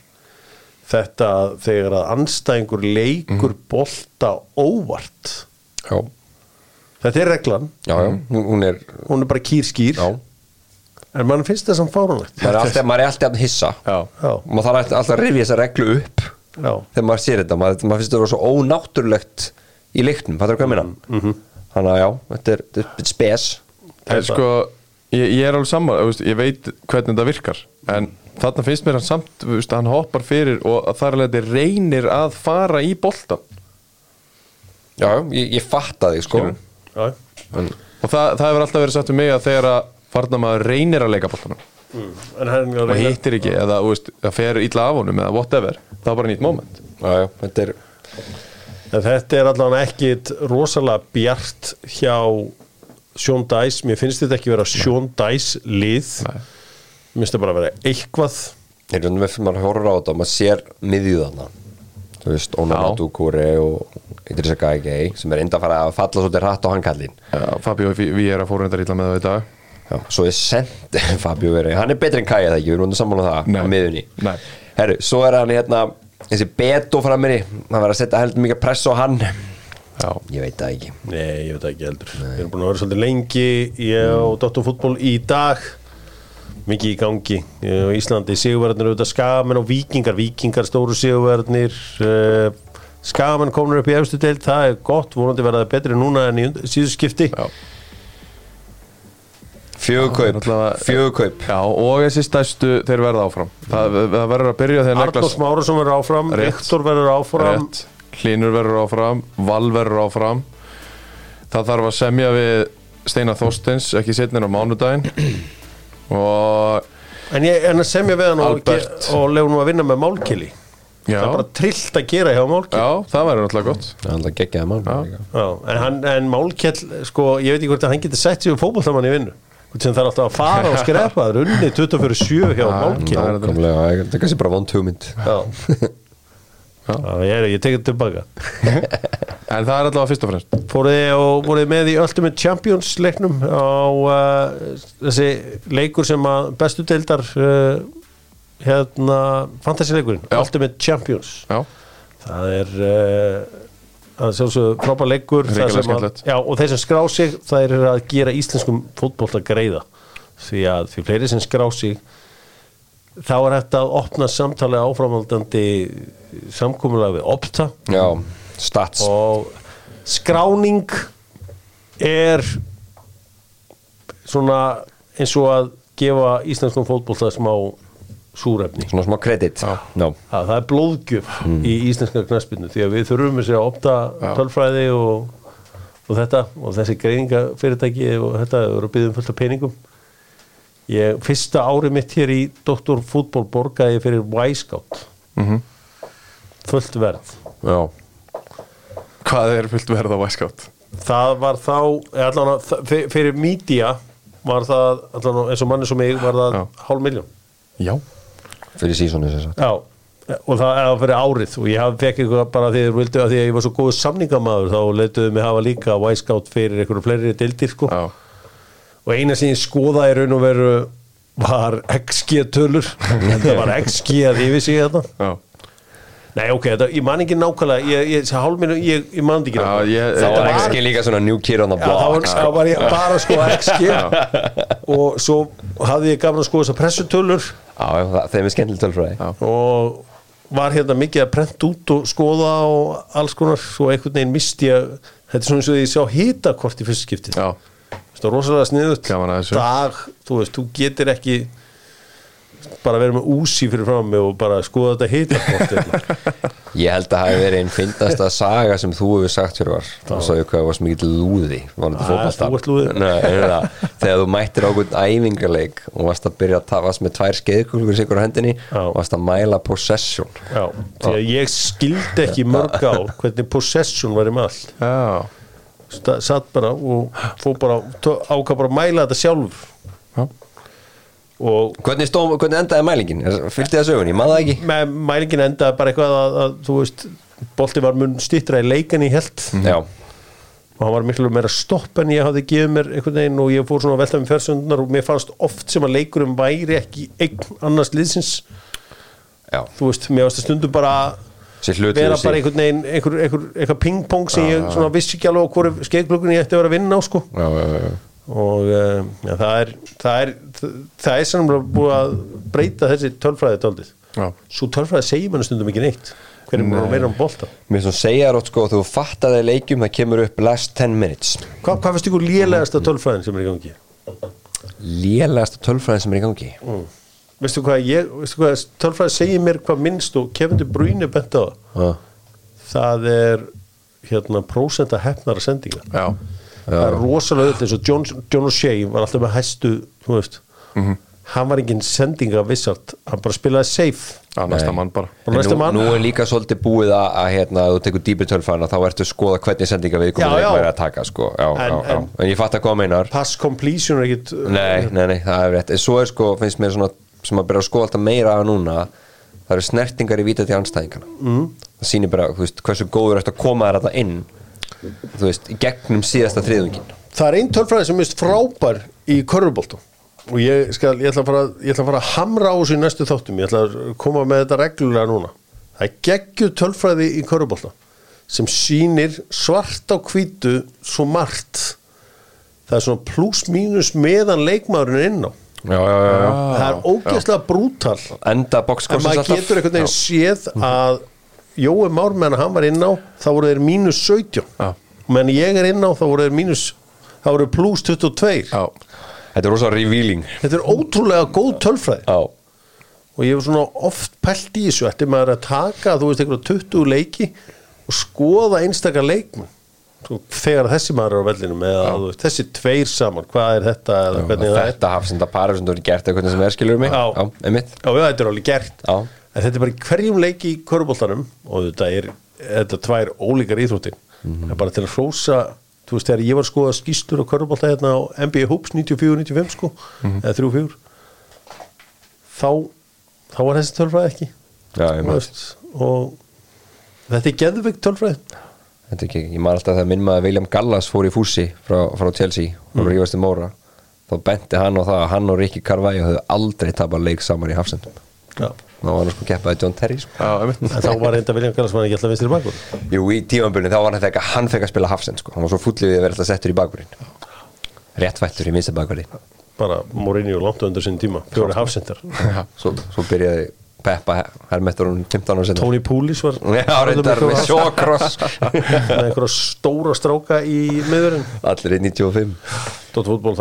þetta þegar að anstæðingur leikur bolta óvart. Já, þetta er reglan, já, já, hún er hún er bara kýrskýr. Já, en mann finnst það sem fárunlegt maður er alltaf, er að hissa. Maður þarf alltaf að rifja þessa reglu upp. Já, þegar maður sér þetta, maður, maður finnst þetta svo ónáttúrulegt í leiknum, fattur hvað ég minna Mhm. þannig að já, þetta er, þetta er spes. En sko ég, ég er alveg saman, ég veit hvernig þetta virkar en þarna finnst mér hann samt þú veist, hann hoppar fyrir og að þar alveg þetta reynir að fara í boltan já, já, ég, ég fatta þig sko. Skilur. já. en, og það, það hefur alltaf verið sagt um mig að þegar að farnamaður reynir að leika boltanum en hann og hittir ekki eða þú veist, það fer illa af honum eða whatever, það er bara nýtt moment. Já, já, þetta er En þetta er allavega ekki rosalega bjart hjá Sjón Dæs, mér finnst þetta ekki vera Sjón Dæs lið. Mér finnst þetta bara vera eitthvað. Fyrir maður horfður á þetta og maður sér miðjúðana þú veist, Óna Já. Matúkúri og Idrissa Gægei sem er enda að fara að falla svolítið hratt á hannkallin Já, Fabio við erum að fórundar illa með það í dag. Já, svo er send Fabio Veri, hann er betri en Kæja það ekki, við erum undir sammála um það Nei. á miðunni Nei. Herru, svo er hann hérna þessi Beto frammeiri, hann var að setja heldur mikið press á hann. Já, ég veit það ekki. Nei, ég veit það ekki heldur. Við erum búin að vera svolítið lengi ég og Dóttur fútból í dag. Mikið í gangi. Og Íslandi, sigurverðnir auðvitað skamenn og vikingar, vikingar stóru sigurverðnir uh, skamenn komnur upp í efstu deild, það er gott. Vonandi verða það betri núna en í und- síðustu skipti. Já, fjögukaup, og þessi stærstu þeir verða áfram. Það, það verður að byrja þegar Arnórs Márusson verður áfram, Rétt. Viktor verður áfram. Rétt, Hlynur verður áfram Val verður áfram. Það þarf að semja við Steinar Þorsteins ekki setnir á mánudaginn. Og En ég en að semja við hann og, og lefa nú að vinna með málkili. Já, Það er bara trillt að gera hjá málkili. Já, það verður náttúrulega gott. Það er alltaf geggjaði mann líka. Já, en, hann, en málkjell, sko, ég veit ekki hvort að hann getur sett sig um fótballtamann í vinnu sem er alltaf að fara og skrepa Það er unni 24-7 hjá Já, málkjell það er- kannski bara vond hugmynd. Ég, ég tekið tilbaka. En það er allavega fyrst og fremst. Fóruð þið með í Ultimate Champions leiknum á uh, þessi leikur sem að bestu deildar uh, hérna fantasy leikurinn. Ultimate Champions. Já, það er uh, að sjálfsögðu frábær leikur og þeir sem skrá sig það er að gera íslenskum fótbolt að greiða. Því að því fleiri sem skrá sig þá er hægt að opna samtali áframaldandi samkomulega við Opta. Já, stats. Og skráning er svona eins og að gefa íslenskum fótbolta smá súrefni. Svona smá kredit. No. að það er blóðgjöf í íslenska knaspinu því að við þurfum að opta tölfræði og, og þetta og þessi greiðingafyrirtæki og þetta eru að byggja um fullt af peningum. Ég, fyrsta ári mitt hér í Dr. Fútból borgaði ég fyrir Y-scout. Fullt verð. Já. Hvað er fullt verð á Væskátt? það var þá fyr- fyrir mídía var það allan, að- eins og manni sem mig var það hálf miljón Já Fyrir Já, og það er fyrir árið. Og ég fekk eitthvað bara því að, að því að ég var svo góð samningamæður þá leituðu mig hafa líka Y-Scout fyrir einhverju fleiri dildir sko. Já. Og eina sem ég skoðaði raun og veru var XG tölur þetta var XG að yfir sig þetta Já. Nei ok, þetta, ég man ekki nákvæmlega ég, ég, hálfminu, ég, ég man ekki Já, nákvæmlega. ég Þá Þetta var XG líka svona new kid on the Já, það var, block það var ég bara að skoða XG og svo hafði ég gafin að skoða þessar pressutölur. Já, já, það- þeim er skemmtileg tölfræði. Og var hérna mikið að prenta út og skoða og alls konar svo einhvern veginn misti ég þetta er svona eins og því ég sá hitakort í fyrst skipti Já. Þetta er rosalega sniðut Gaman að þessu. dag, þú veist, þú getur ekki bara verið með úsi fyrir fram mig og bara skoða þetta hitakort hérna. Ég held að það hefði verið einn fyndasta saga sem þú hefur sagt fyrir var þá svo ég hvað mikið Ah, fótbolta. þú ert lúði. Þegar þú mættir á einhvern æfingarleik og varst að byrja að ta- varst með tvær skeiðkulur sigur á hendinni Já. og varst að mæla possession Já, því að ég skildi ekki í mörg ár hvernig possession var í allt Já satt bara og fór bara ákvað bara að mæla þetta og Hvernig, stó, hvernig endaði mælingin? Fylgdi það sögun? Ég maður það ekki. Með mælingin endaði bara eitthvað að, að þú veist, bolti var mun stýttra í leikan í held. Já, og hann var miklu meira stopp en ég hafði gefið mér einhvern veginn og ég fór svona að velta með fjörsöndunar og mér fannst oft sem að leikurum væri ekki einn annars liðsins. Já, þú veist, mér varst að stundum bara vera bara einhvern veginn einhver, einhver, einhver pingpong sem ég svona vissi ekki alveg á hverju skeikklukkunni ég ætti að vera að vinna á sko. Já, já, já, já og uh, ja, það er það er, það er sannlega búið að breyta þessi tölfræði taldið Já. Svo tölfræði segir mann stundum ekki neitt. Hvernig maður meira um bolta? Mér svona segja rátt sko, þú fattaði leikjum það kemur upp last 10 minutes. Hva, hvað finnst ykkur lélegasta tölfræðin sem er í gangi? Lélegasta tölfræðin sem er í gangi? Mm. veistu hvað, ég, veistu hvað tölfræði segir mér hvað minnst og Kevin De Bruyne bent á? Það það er hérna prósenta hefnara sendinga Já það er rosalega öll eins og John, John O'Shea var alltaf með hæstu þú veist. Hann var engin sendinga vissart hann bara spilaði safe. Já, næsta mann bara. Og næsta nú, mann. nú er líka svolítið búið að, að hérna, þú tekur dýpri tölfræðina þá ertu að skoða hvernig sendinga við komum að taka sko. já, En- já, já. en- en ég fatt að hvað meinar. Pass completion er ekkit nei, nei, nei, það er rétt. En svo er sko, finnst mér svona sem að byrja að skoða alltaf meira að núna það eru snertingar í víta til anstæðingana mm. það sýnir bara, þú veist, hversu góður ertu að koma þér þetta inn þú veist, gegnum síðasta þriðungin það er einn tölfræði sem mist frábær í körfuboltum og ég, skal, ég, ætla fara, ég ætla að fara að hamra á þessu í næstu þáttum. Ég ætla að koma með þetta reglulega núna. Það er geggjuð tölfræði í körfubolta sem sýnir svart á hvítu svo margt. Það er svona pluss mínus meðan leikmaðurinn er inn á. Já, já, já, já. það er ógeðslega brútal. Enda en maður getur einhvern veginn séð að Jói Már meðan hann var inn á þá voru þeir mínus 17 Já. meðan ég er inn á þá voru þeir mínus þá voru pluss 22 Já. Þetta er rosa revealing. Þetta er ótrúlega góð tölfræði. Já, og ég hef svona oft pælt í þessu ætti maður að taka, þú veist, einhverja 20 leiki og skoða einstakar leikmenn. Svo þegar þessi maður er á vellinum eða þú veist, þessi tveir saman, hvað er þetta eða hvernig þetta hafsenda para sem þú eru gert eitthvað sem er skilur mig? Já, þetta er alveg gert. Já. En þetta er bara hverjum leiki í köruboltanum og þetta er, þetta er tvær ólíkar íþróttir Mhm. Það er bara til að hrósa Þú veist, þegar ég var að skoða skýstur á körubolta hérna á NBA Hoops 94-95 sko Mhm. eða 3-4 þá, þá var þessi tölfræði ekki Já, maður. veist, og þetta er geðveikt tölfræði Þetta er ekki, ég man alltaf þegar minn maður William Gallas fór í fússi frá, frá Chelsea og mm. rífast í Móra þá benti hann á það að hann og Ricky Carvalho höfðu aldrei tapað leik saman í hafsendum Já. Þá var hann sko keppaði John Terry sko. Já, þá var reynda Viljan Gallasmann ekki alltaf vinstri bakur Jú, í tímanbunni þá var hann þegar hann fekk að spila hafsend sko. hann var svo fullið við að vera alltaf settur í bakburinn réttfættur í minsta bakburinn bara Mourinho langt undir sinn tíma fjóri hafsendar svo, svo byrjaði Peppa Hermettur um 15 ára senna Tony Poulis var Já, reyndar með sjókross með einhverja stóra stráka í miðurinn. Allir í 95 Dótt fútból,